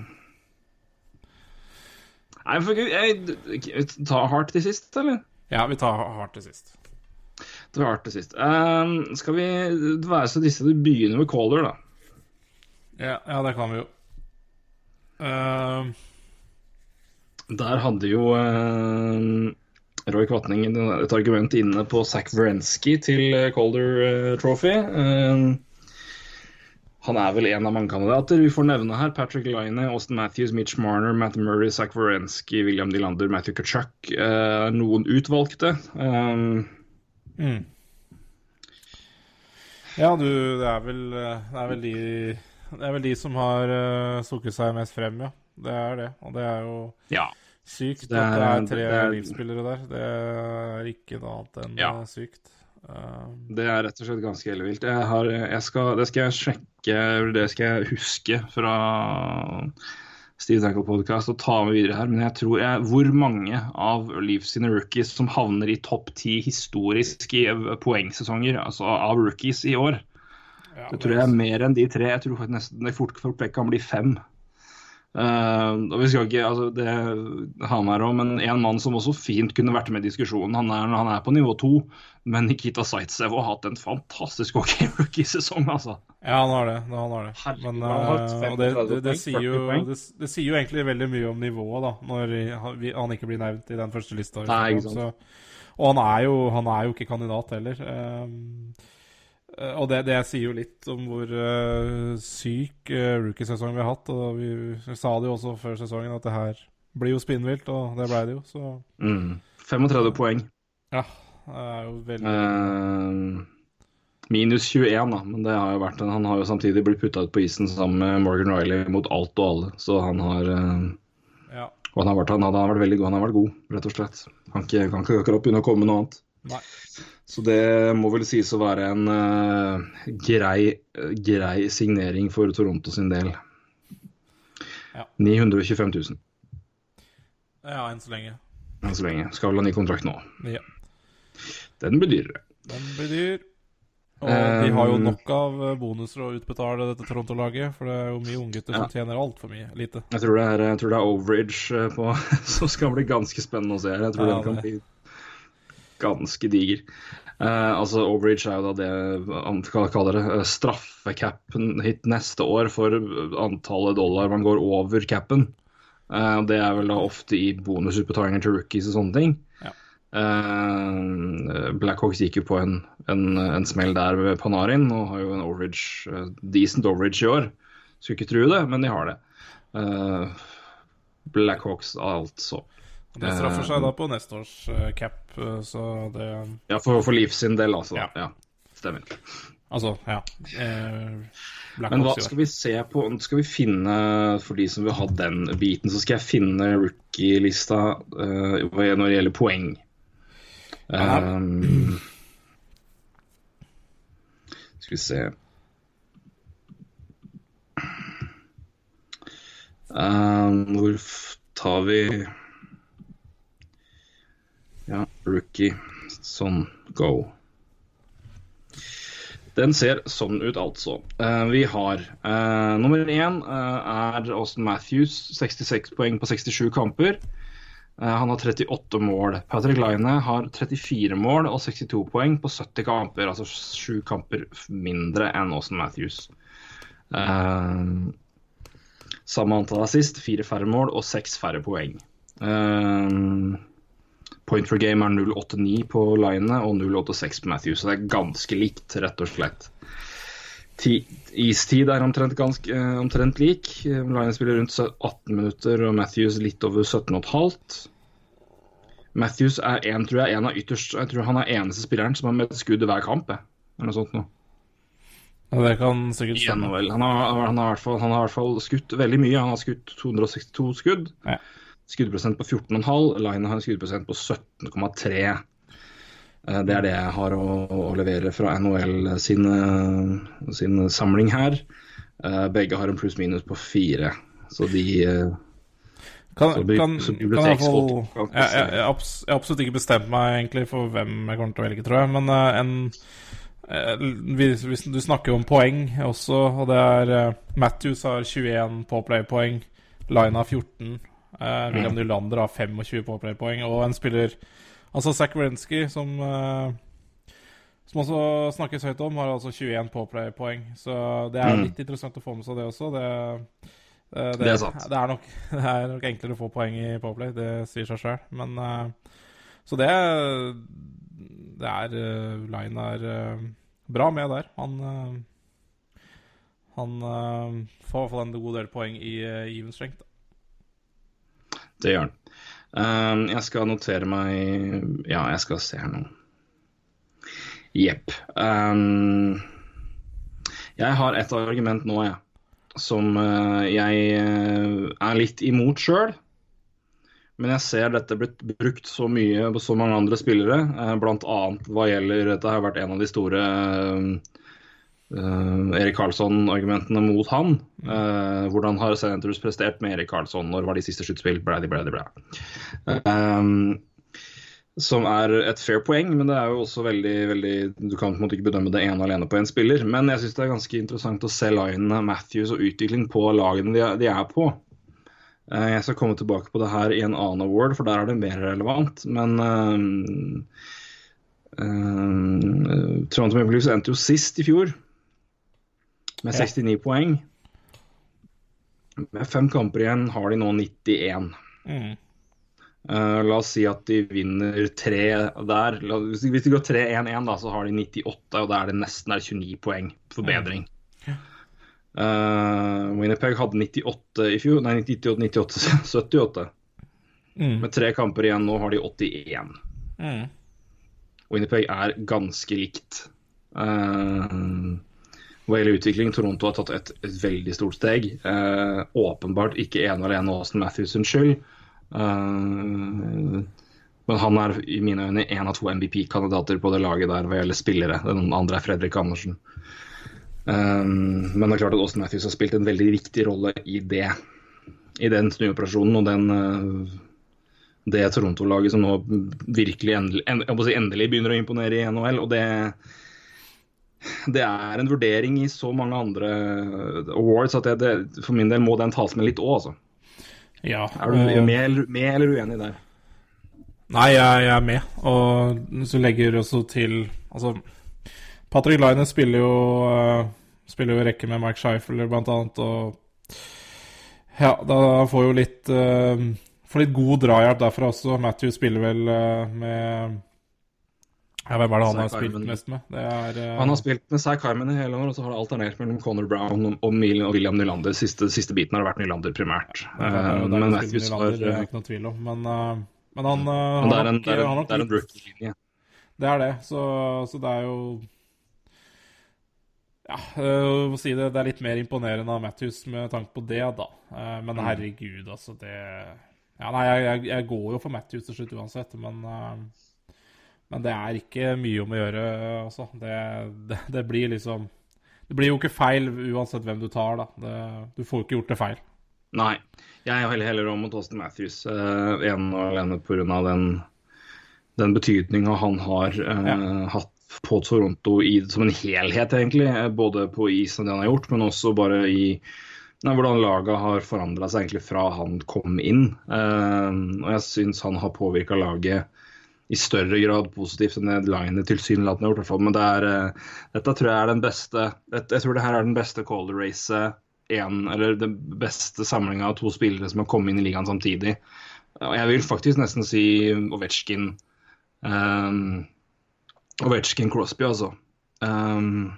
Nei, for jeg, jeg, Ta hardt til sist, eller? Ja, vi tar hardt til sist. Det var artig sist. Um, skal vi være så disse du begynner med Caller, da? Ja, ja det kan vi jo. Uh... Der hadde jo uh, Roy Kvatning et argument inne på Zack Wrenski til eh, Calder eh, Trophy. Uh, han er vel en av mange kandidater. Vi får nevne her Patrick Line, Austin Matthews, Mitch Marner, Matt Murray, Zack Wrenski, William Dylander, Matthew Kachuk. Eh, noen utvalgte. Eh, Mm. Ja, du, det er vel eh, Det er vel de Det er vel de som har uh, stukket seg mest frem, ja. Det er det. Og det er jo ja. sykt Det at det er- er tre det er- livsspillere der. Det er ikke noe annet enn Ja. eh, sykt. Uh, Det er rett og slett ganske ellevilt. Jeg har, jeg skal, det skal jeg sjekke, det skal jeg huske fra Steve Dangle Podcast og ta med videre her. Men jeg tror jeg, hvor mange av Leafs sine rookies som havner i topp ti historisk i poengsesonger, altså av rookies i år, ja, det tror jeg er mer enn de tre. Jeg tror nesten det fort fort kan bli fem. Eh, og vi skal ikke, altså det han er også, men en mann som også fint kunne vært med i diskusjonen. Han er, han er på nivå to, men Nikita Zaitsev har hatt en fantastisk ok [laughs] rookie-sesong, altså. Ja, han har det. Han har det. Herregud, Men, han har og det, det, det, sier jo, det, det sier jo egentlig veldig mye om nivået, da, når han- vi- han ikke blir nevnt i den første lista. Nei, ikke sant. Så, og han er, jo, han er jo ikke kandidat heller. Eh, og det, det sier jo litt om hvor uh, syk uh, rookiesesong vi har hatt. Og vi, vi sa det jo også før sesongen at det her blir jo spinnvilt, og det ble det jo. Så Mm. 35 poeng. ja, det er jo veldig uh, minus 21, da, men det har jo vært en, han har jo samtidig blitt putta ut på isen sammen med Morgan Riley mot alt og alle. Så han har uh, Ja. Og han har vært, han har, han har vært veldig god. Han har vært god, rett og slett. Kan ikke, kan ikke akkurat begynne å komme med noe annet. Nei. Så det må vel sies å være en uh, grei, eh, grei signering for Toronto sin del. Ja. 925 000 ja, enn så lenge. enn så lenge. Skal vel ha ny kontrakt nå. Ja. Den blir dyrere. Den blir dyr. Og de har jo nok av eh, bonuser å utbetale dette Toronto-laget, for det er jo mye unggutter som tjener altfor mye. Lite. Jeg tror det er, jeg tror det er overage eh, på, [laughs] som skal bli ganske spennende å se. Jeg tror Ja, den kan det- bli, ganske diger. Uh, altså Overreach er jo da det man kaller det eh, straffecapen hit neste år for antallet dollar man går over capen. Uh, det er vel da ofte i bonusutbetalinger til rookies og sånne ting. Ja. Uh, Blackhawks gikk jo på en, en, en smell der ved Panarin og har jo en overage, uh, decent overage i år. Skulle ikke tro det, men de har det. Eh, Blackhawks altså. Det straffer seg da på neste års eh, cap, eh, så det Ja, for, for Leaf sin del, altså. Ja. Ja. Stemmer. Altså, ja. Eh, Men hva skal vi se på? Skal vi finne, for de som vil ha den biten, så skal jeg finne rookie-lista uh, når det gjelder poeng. Ja. Um, skal vi se um, Hvor tar vi rookie. Sånn, go. Den ser sånn ut, altså. Uh, vi har uh, nummer én uh, er Austin Matthews, 66 poeng på 67 kamper. Eh, han har 38 mål. Patrick Line har 34 mål og 62 poeng på 70 kamper, altså sju kamper mindre enn Austin Matthews. Eh, samme antall assist, fire færre mål og seks færre poeng. Eh, Point for game er 0,89 på Line og 0,86 på Matthews, så det er ganske likt, rett og slett. Ti- Istid er omtrent, ganske, eh, omtrent lik. Eh, Line spiller rundt 18 minutter og Matthews litt over 17,5. Matthews er en, tror jeg, en av ytterst Jeg tror han er eneste spilleren som har møtt skuddet hver kamp. Eller noe sånt noe. Ja, det kan sikkert stemme. Han har i hvert fall skutt veldig mye. Han har skutt 262 skudd. Ja. Skuddprosent på 14,5. Line har en skuddprosent på 17,3. Eh, Det er det jeg har å, å levere fra NHL sin, eh, sin samling her. Eh, Begge har en pluss-minus på fire. Så de Kan, Så kan, så kan jeg, jeg, jeg, har absolutt ikke bestemt meg egentlig for hvem jeg kommer til å velge, tror jeg. Men en vi, vi, Du snakker jo om poeng også, og det er Matthews har 21 påplay-poeng. Line har 14. Uh, William Nylander har 25 påplay-poeng. Og en spiller Altså Zach Wrensky, som uh, som også snakkes høyt om, har altså 21 påplay-poeng. Så det er Mm. litt interessant å få med seg det også. Det, eh, det, Det er sant. Det er, nok, [laughs] det er nok enklere å få poeng i Powerplay, det sier seg sjøl. Men Så det Det er Line er bra med der. Han Han får i hvert fall en god del poeng i uh, even strength. Det gjør han. Um, jeg skal notere meg Ja, jeg skal se her nå. Jepp. Um, jeg har et argument nå, jeg, som uh, jeg uh, er litt imot sjøl. Men jeg ser dette blitt brukt så mye på så mange andre spillere, uh, bl.a. hva gjelder Dette har vært en av de store uh, uh, Erik Karlsson-argumentene mot han. Uh, hvordan har Senators prestert med Erik Karlsson? Når var de siste sluttspill? Blæ, de, blæ. Um, som er et fair poeng, men det er jo også veldig, veldig Du kan på en måte ikke bedømme det ene alene på en spiller. Men jeg syns det er ganske interessant å se linene Matthews og utvikling på lagene de, de er på. Eh, Jeg skal komme tilbake på det her i en annen award, for der er det mer relevant. Men um, Toronto Maple Leafs endte jo sist i fjor med Ja. 69 poeng. Med fem kamper igjen har de nå 91. Mm. Uh, la oss si at de vinner tre der. La, hvis, de, går 3-1-1, da, så har de 98, og da er det nesten er 29 poeng. Forbedring. Eh, Winnipeg hadde 98 i fjor, nei 98, 98 78. Mm. Med tre kamper igjen nå har de 81. Mm. Winnipeg er ganske likt. Uh, hva gjelder utvikling, Toronto har tatt et, et veldig stort steg. Eh, åpenbart ikke ene og alene Austin Matthews sin skyld. Eh, men han er i mine øyne én av to MVP-kandidater på det laget der hva gjelder spillere. Den andre er Fredrik Andersen. Eh, men det er klart at Austin Matthews har spilt en veldig viktig rolle i det. I den snuoperasjonen og den eh, det Toronto-laget som nå virkelig endelig, endelig begynner å imponere i NHL. Og det, det er en vurdering i så mange andre awards at det, det, for min del må den tas med litt òg, altså. Ja. Er du og- med, eller- med eller uenig der? Nei, jeg, jeg er med. Og hvis du legger også til Altså, Patrick Line spiller jo uh, Spiller jo rekke med Mike Scheifler, blant annet, og Ja, da får jo litt uh, Får litt god drahjelp derfra også. Matthew spiller vel uh, med ja, Hvem er det han har spilt mest med? Det er, uh... Han har spilt med Zack Hyman i hele år, og så har det alternert mellom Conor Brown og, William Nylander. Siste, siste biten har vært Nylander primært. Ja, det er, det er men Matthews har Det er ikke noe tvil om. Men, uh, men han men er en, det er en, det er en rookie-linje. Det er det, så, så, det er jo Ja, uh, si det, det er litt mer imponerende av Matthews med tanke på det, da. Men Mm. herregud, altså, det Ja, nei, jeg, jeg, jeg går jo for Matthews til slutt uansett, men uh, men det er ikke mye om å gjøre, altså. Det, det, det, blir liksom Det blir jo ikke feil uansett hvem du tar, da. Det, du får jo ikke gjort det feil. Nei. Jeg heller heller om mot Austin Matthews, uh, ene og alene pga. den, den betydninga han har uh, ja. hatt på Toronto i, som en helhet, egentlig. Både på isen og det han har gjort, men også bare i nei, hvordan laget har forandra seg egentlig fra han kom inn. Uh, og jeg syns han har påvirka laget i større grad positivt enn det Line tilsynelatende har gjort. Men det er, uh, dette tror jeg er den beste Jeg tror det her er den beste Calder racet en, eller den beste samlinga av to spillere som har kommet inn i ligaen samtidig. Og jeg vil faktisk nesten si Ovetsjkin um, Ovetsjkin Crosby, altså. Um,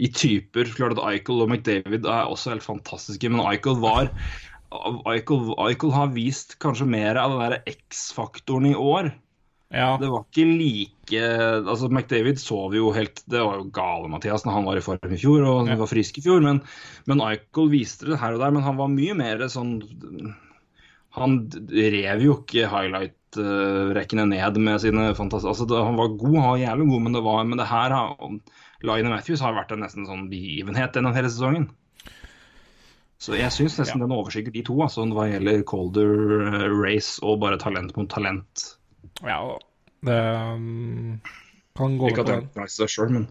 I typer. Klart at Eichel og McDavid er også helt fantastiske, men Eichel var Eichel, Eichel har vist kanskje mer av den X-faktoren i år. Ja. Det var ikke like altså McDavid sov jo helt Det var jo gale, Mathias, når han var i form i fjor og ja. var frisk i fjor. Men, men Eichel viste det her og der. Men han var mye mer sånn Han rev jo ikke highlight-rekkene ned med sine fantastiske altså, det, Han var god, han var jævlig god, men det, var, men det her Line Matthews har vært en nesten sånn begivenhet gjennom hele sesongen. Så jeg syns nesten ja. den overskygger de to, altså, hva gjelder Calder race og bare talent mot talent. Ja, det um, kan gå Ikke at jeg har seg sjøl, men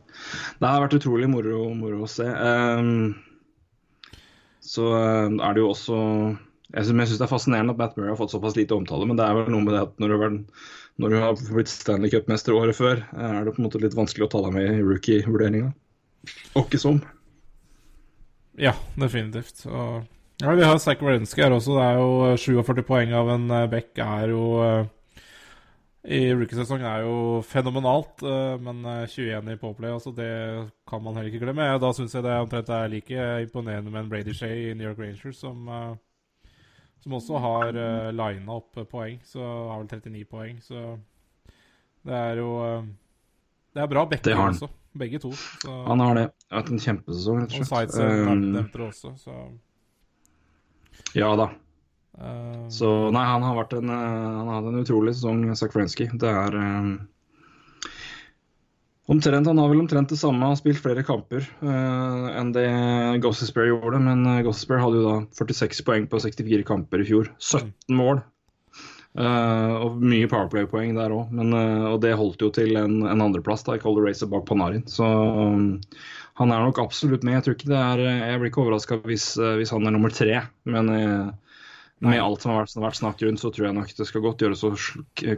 det har vært utrolig moro, moro å se. Um, så um, er det jo også Jeg syns det er fascinerende at Matt Murray har fått såpass lite omtale, men det er vel noe med det at når du har, når du har blitt Stanley Cup-mester året før, er det på en måte litt vanskelig å ta deg med i rookie-vurderinga. Ikke sånn. Ja, definitivt. Og, ja, vi har Zach Wrenske her også. Det er jo 47 poeng av en back er jo i rookiesesongen er jo fenomenalt, men 21 i påplay, altså det kan man heller ikke glemme. Da syns jeg det omtrent er like imponerende med en Brady Shea i New York Rangers, som, som også har lina opp poeng. Så har vel 39 poeng, så det er jo Det er bra backer også, begge to. Så. Han har det. Har hatt en kjempesesong, rett og slett. Og Sidesend um, nevnte det også, så Ja da. Uh, så nei, han har vært en Han har en utrolig sesong, Zack. Det er um, omtrent Han har vel omtrent det samme, har spilt flere kamper uh, enn det Gossesbear gjorde. Men uh, hadde jo da 46 poeng på 64 kamper i fjor. 17 mål. Uh, og mye Powerplay-poeng der òg, og det holdt jo til en, en andreplass i Calder Racer bak Panarin. Så um, han er nok absolutt med. Jeg tror ikke det er Jeg blir ikke overraska hvis, hvis, han er nummer tre, men med alt som har vært, vært snakk rundt, så tror jeg nok det skal godt gjøres å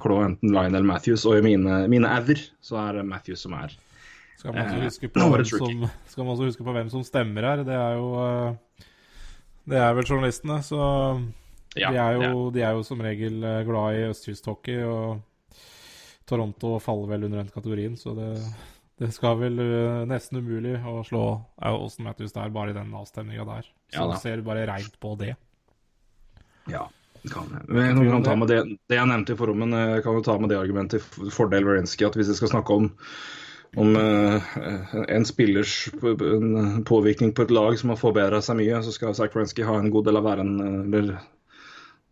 klå enten Lionel Matthews og i mine, mine ever, så er det Matthews som er skal man, hvem som, skal man også huske på hvem som stemmer her. Det er jo Det er vel journalistene, så ja, de, er jo, ja. de er jo som regel glad i østkysthockey, og Toronto faller vel under den kategorien, så det, det skal vel nesten umulig å slå Austin Matthews der, bare i den avstemninga der. Så Ja ser bare reint på det. Ja, kan jeg. Men jeg kan ta med det, det jeg nevnte i formen, jeg kan jo ta med det argumentet i fordel Wierenski, at hvis jeg skal snakke om, om uh, en spillers påvirkning på et lag som har forbedra seg mye, så skal Zack Wierenski ha en god del av væren. Eller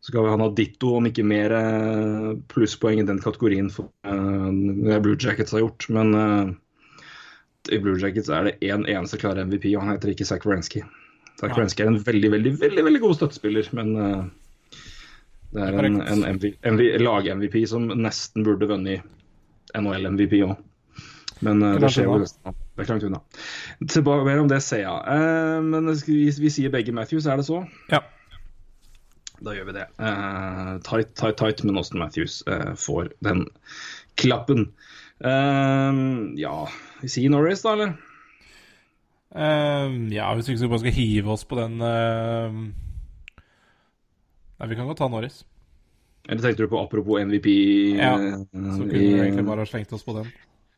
skal han ha ditto, om ikke mer uh, plusspoeng i den kategorien for uh, det Blue Jackets har gjort. Men i Blue Jackets er det én en eneste klare MVP, og han heter ikke Zach Wierenski. Zach Wierenski er en veldig, veldig, veldig, veldig god støttespiller, men det er en, en MV, MV, lag-MVP som nesten burde vunnet NHL-MVP òg. Men uh, det skjer jo. Det er langt unna. Tilbake mer om det ser jeg. Uh, men vi, vi, sier begge Matthews, er det så? Ja. da gjør vi det. Eh, tight, tight, tight, men Austin Matthews eh, får den klappen. Eh, ja, vi sier Norris, da, eller? Eh, ja, hvis vi ikke bare skal hive oss på den eh, Nei, vi kan godt ta Norris. Eller tenkte du på apropos MVP? Ja, eh, Så kunne vi egentlig bare ha slengt oss på den.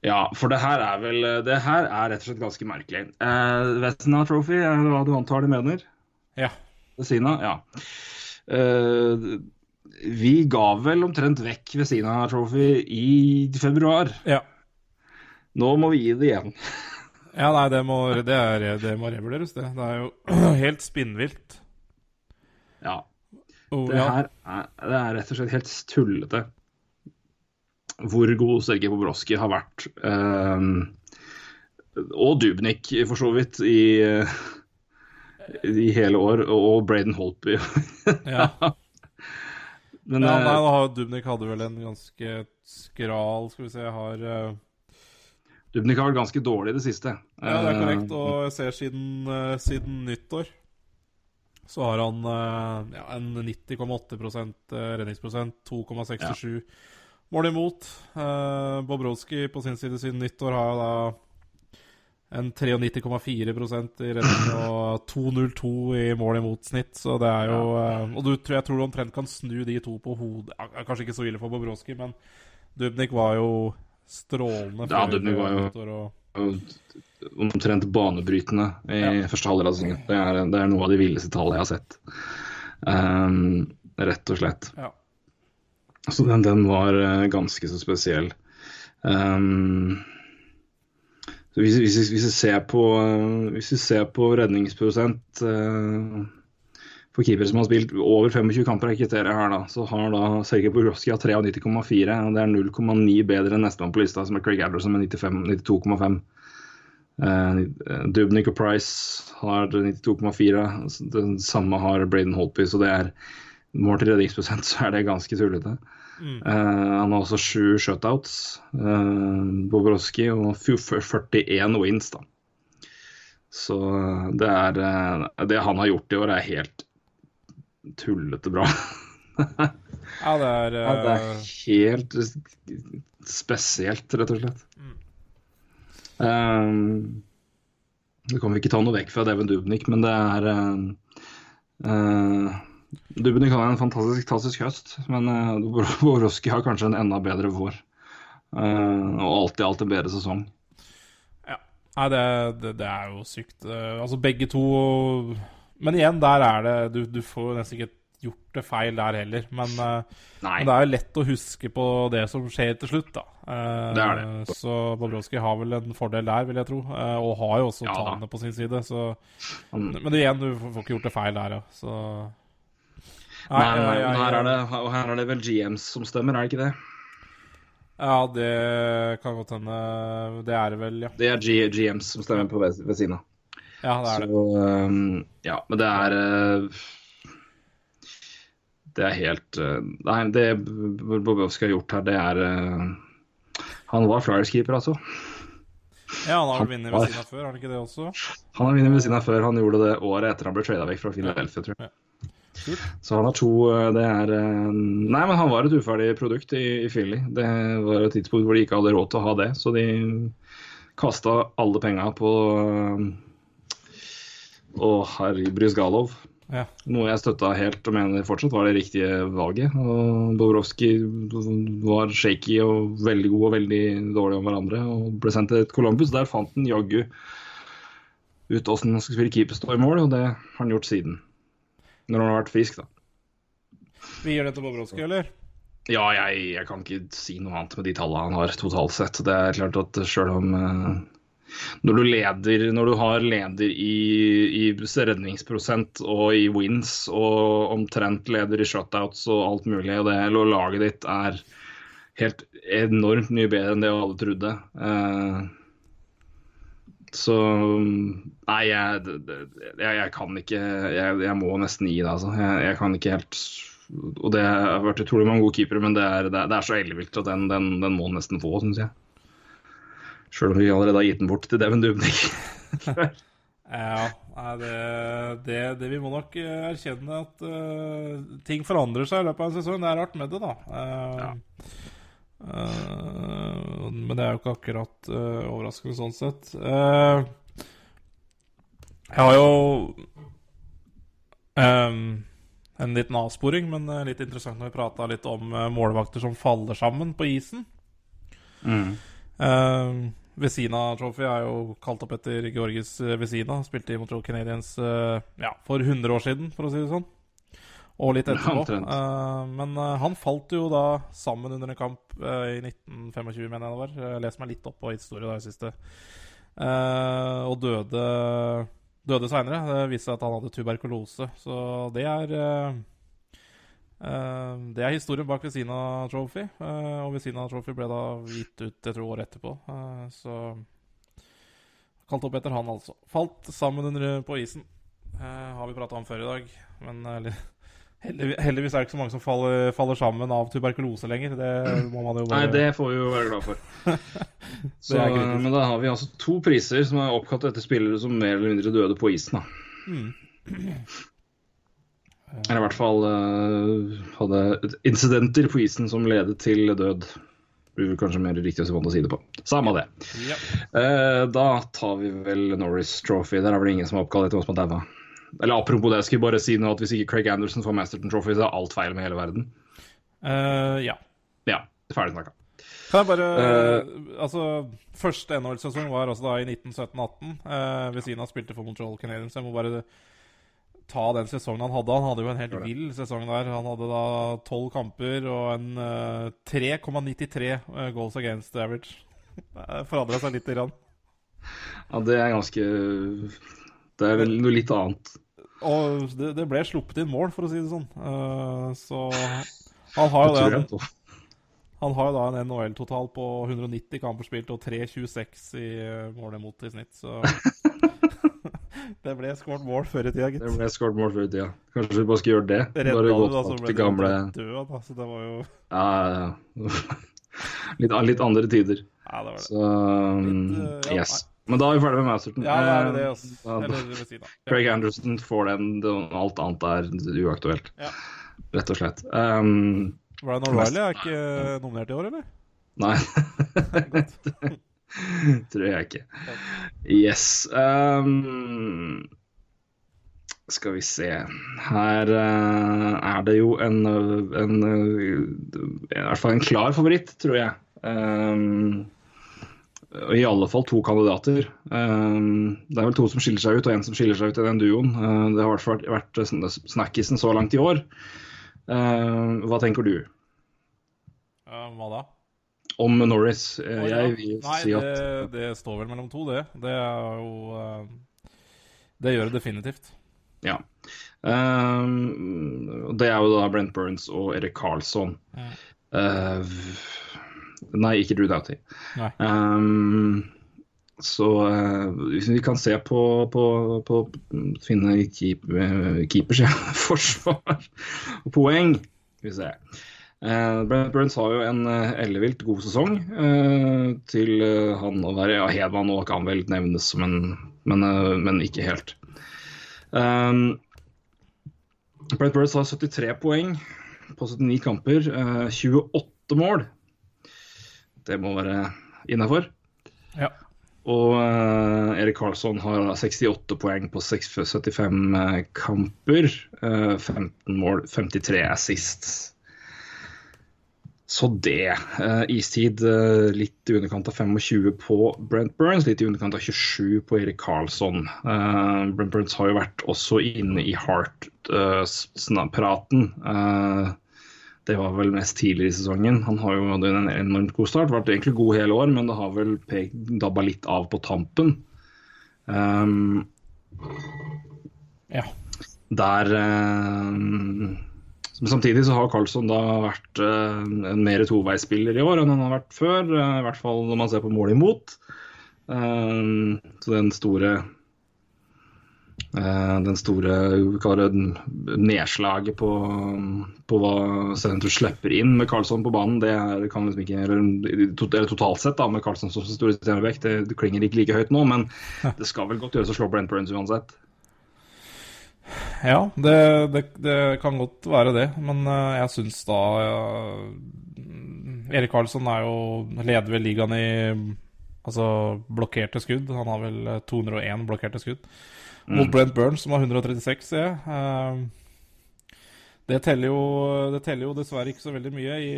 Ja, for det her er vel Det her er rett og slett ganske merkelig. Uh, Vesna Trophy, er det hva du antar de mener? Ja. Vesina, ja. Uh, vi ga vel omtrent vekk Vesina Trophy i februar. Ja. Nå må vi gi det igjen. [laughs] Ja, nei, det må, det er, det må revurderes, det. Det er jo [clears throat] helt spinnvilt. Ja. Oh, Det ja. her er, det er rett og slett helt tullete hvor god Sergej Bobrovskij har vært. Um, og Dubnik, for så vidt, i, i hele år. Og Braden Holtby. [laughs] ja. Men ja eh, nei, da har Dubnik hadde vel en ganske skral Skal vi se, har uh... Dubnik har vært ganske dårlig i det siste. Ja, det er korrekt. Eh, Og jeg ser siden, uh, siden nyttår så har han eh, ja, en 90,8 eh, redningsprosent, 2,67 mål imot. Uh, Bobrovskij på sin side siden nyttår har da en 93,4% i redning [clears throat] og 2,02 i mål imot snitt. Så det er jo eh, Og du, jeg tror du omtrent kan snu de to på hodet. Ja, Kanskje ikke så ille for Bobrovskij, men Dubnik var jo strålende Ja, Dubnik var jo-. Og, omtrent banebrytende i Ja. første halvdel av sesongen. Det det er noe av de villeste tallene jeg har sett. Um, rett og slett. ja. Så den, den var eh, ganske så spesiell. Um, så hvis, hvis, hvis, vi ser på, eh, hvis vi ser på redningsprosent eh, for keepere som har spilt over 25 kamper, her da, så har da Sergej Borowski 93,4. og Det er 0,9 bedre enn nestemann på lista, som er Craig Adler med 95 92,5. Eh, Dubnik og Price har 92,4. Det Den samme har Braden Holpy. så det er mål til redningsprosent, så er det ganske tullete. Eh, han har også sju shutouts, uh, Bobrovskij, og 41 wins, da. Så eh, det er eh, Det han har gjort i år, er helt tullete bra. [laughs] Ja, det er, Ja, det er eh, helt spesielt, rett og slett. Um, det kan vi ikke ta noe vekk fra Devin Dubnik, men det er uh, uh, Dubnik har en fantastisk, fantastisk høst, men [laughs] uh, Boroski har kanskje en enda bedre vår. Uh, og alltid alt en bedre sesong. ja. Nei, det, det, det er jo sykt. Altså, begge to Men igjen, der er det Du, du får nesten ikke gjort det feil der heller. Men, eh, men det er jo lett å huske på det som skjer til slutt, da. Eh, Det er det. Så Bobrovskij har vel en fordel der, vil jeg tro. Eh, og har jo også Ja tallene på sin side, så Men igjen, du får ikke gjort det feil der, ja. Så Nei, nei, nei, nei her er, det, og her er det vel GMs som stemmer, er det ikke det? Ja, det kan godt hende. Det er det vel, ja. Det er G GMs som stemmer på ved, ved siden av. Ja, det er det. Så, um, ja, men det er uh, Det er helt uh, Nei, det Bobrovskij har gjort her, det er uh, Han var Flyers-keeper, altså. Ja, han har vel vunnet ved siden av før, har han ikke det også? Han har vunnet ved siden av før. Han gjorde det året etter han ble trada vekk fra Philadelphia, tror jeg. Kult. Så han har to Det er Nei, men han var et uferdig produkt i, i Philly. Det var et tidspunkt hvor de ikke hadde råd til å ha det, så de kasta alle penga på Å, herre Brysgalov. Ja. Noe jeg støtta helt og mener fortsatt var det riktige valget. Og Dobrovskij var shaky og veldig god og veldig dårlig om hverandre. Og ble sendt til Columbus. Der fant han jaggu ut åssen han skulle spille keeper i mål, og det har han gjort siden. Når han har vært frisk, da. Vi gir det til Bobrovskij, eller? Ja, jeg, jeg kan ikke si noe annet med de tallene han har totalt sett. Det er klart at sjøl om eh, når du leder, når du har leder i, i redningsprosent og i wins og omtrent leder i shutouts og alt mulig, og det og laget ditt er helt enormt mye bedre enn det alle trodde. Eh, så Nei, jeg, jeg, jeg kan ikke jeg, jeg må nesten gi det, altså. Jeg kan ikke helt Og det har vært utrolig mange gode keepere, men det er, det er, det er så ellevilt at den, den, den må nesten få, syns jeg. Sjøl om vi allerede har gitt den bort til Devin Dubnik. [laughs] Ja, det, det, det Vi må nok eh, erkjenne at uh, ting forandrer seg i løpet av en sesong. Det er rart med det, da. Uh, ja. Uh, men det er jo ikke akkurat uh, overraskende sånn sett. Uh, jeg har jo en liten avsporing, men litt interessant når vi prata litt om målvakter som faller sammen på isen. Uh, Vesina Trophy er jo kalt opp etter Georgis eh, Vesina. Spilte i Montreal Canadiens eh, ja, for 100 år siden, for å si det sånn. Og litt etterpå. Omtrent. Eh, men han falt jo da sammen under en kamp i 1925, mener jeg det var. Jeg leser meg litt opp på historie der siste. Eh, og døde, døde seinere. Det viste seg at han hadde tuberkulose. Så det er eh, det er historien bak Vezina Trophy. eh, og Vezina Trophy ble da gitt ut jeg tror året etterpå. eh, så Kalt opp etter han, altså. Falt sammen under, på isen. Har vi prata om før i dag. Men [laughs] heldigvis, heldigvis er det ikke så mange som faller, faller sammen av tuberkulose lenger. Det må man jo Nei, det får vi jo være glad for. [laughs] Så, men da har vi altså to priser som er oppkalt etter spillere som mer eller mindre døde på isen. da. Mm. Eller i hvert fall uh, hadde incidenter på isen som ledet til død. Blir vel kanskje mer riktig å si det på. Samme det. Ja. Uh, da tar vi vel Norris Trophy. Der er vel ingen som er oppkalt etter oss som har daua. Eller apropos det, jeg skulle bare si nå at hvis ikke Craig Anderson får Masterton Trophy, så er alt feil med hele verden. Uh, ja. Ja, ferdig snakka. Kan jeg bare uh, Altså, første NHL-sesong var altså da i 1917-18. Uh, Vesina spilte for Montreal Canadiens. Jeg må bare ta den sesongen han hadde. Han hadde jo en helt vill sesong der. Han hadde da tolv kamper og en uh, 3,93 eh, goals against average. Det forandra seg lite grann. Ja, det er ganske Det er vel noe litt annet. Og det, det ble sluppet inn mål, for å si det sånn. Uh, så han har jo Det det. Han har jo da en NHL-total på 190 kamper spilt og 3,26 i målet mål imot i snitt, så [laughs] Det ble skåret mål før i tida, gitt. Det ble skåret mål før i tida. Kanskje vi bare skal gjøre det? Redda Bare du, gå da, så ble til gamle død, altså, det var jo Ja, ja, ja. [laughs] litt, litt andre tider. Ja, det var det. Så um, Litt, uh, yes. Men da er vi ferdig med Masterton. Ja, det er det, Eh, altså. Eller si. Ja. Craig Anderson får den, alt annet er uaktuelt. Ja. Rett og slett. Um, Ryan O'Reilly er ikke nominert i år, eller? nei. [laughs] [laughs] [laughs] Tror jeg ikke. Yes. Um, skal vi se Her uh, er det jo en, en I hvert fall en klar favoritt, tror jeg. Um, og I alle fall to kandidater. Um, det er vel to som skiller seg ut, og en som skiller seg ut i den duoen. Uh, det har i hvert fall vært vært snakkisen så langt i år. Uh, hva tenker du Ja, hva da? Om Norris? Ja. jeg vil Nei, si at det, det står vel mellom to, det. Det er jo eh, Det gjør det definitivt. Ja. Um, det er jo da Brent Burns og Erik Karlsson. Ja. Uh, nei, ikke Drew Doughty. Um, så uh, hvis vi kan se på, på, på finne keep, keepers, ja, [laughs] forsvar og poeng Skal vi se. Uh, Brent Burns har jo en uh, ellevilt god sesong. uh, til han å være ja, Hedman og kan vel nevnes men, Men, men ikke helt. Um, Brent Burns har 73 poeng på 79 kamper. eh, 28 mål. Det må være innafor. Ja. Og uh, Erik Karlsson har 68 poeng på 6 75 eh, kamper. Uh, 15 mål, 53 assists. Så det. Uh, istid uh, litt i underkant av 25 på Brent Burns, litt i underkant av 27 på Erik Karlsson. Uh, Brent Burns har jo vært også inne i Heart-praten. Det var vel mest tidligere i sesongen. Han har jo hatt en enormt god start. Vært egentlig god hele år, men det har vel dabba litt av på tampen. Um, Ja. der Men samtidig så har Karlsson da vært eh, en mer toveisspiller i år enn han har vært før. eh, I hvert fall når man ser på mål imot. Eh, så den store den store nedslaget på, på hva Sentrum slipper inn med Carlsson på banen. Det er, kan liksom ikke, eller totalt sett da, med Carlsson som store stjernebekk, det, det klinger ikke like høyt nå, men det skal vel godt gjøres å slå Brent Burns uansett. Ja, det, det, det, kan godt være det, men uh, jeg syns da uh, Erik Karlsson er jo leder ved ligaen i altså, blokkerte skudd. Han har vel 201 eh, blokkerte skudd. Mm. Mot Brent Burns, som har 136, ser jeg. Uh, det teller, jo, det teller, jo, dessverre ikke så veldig mye i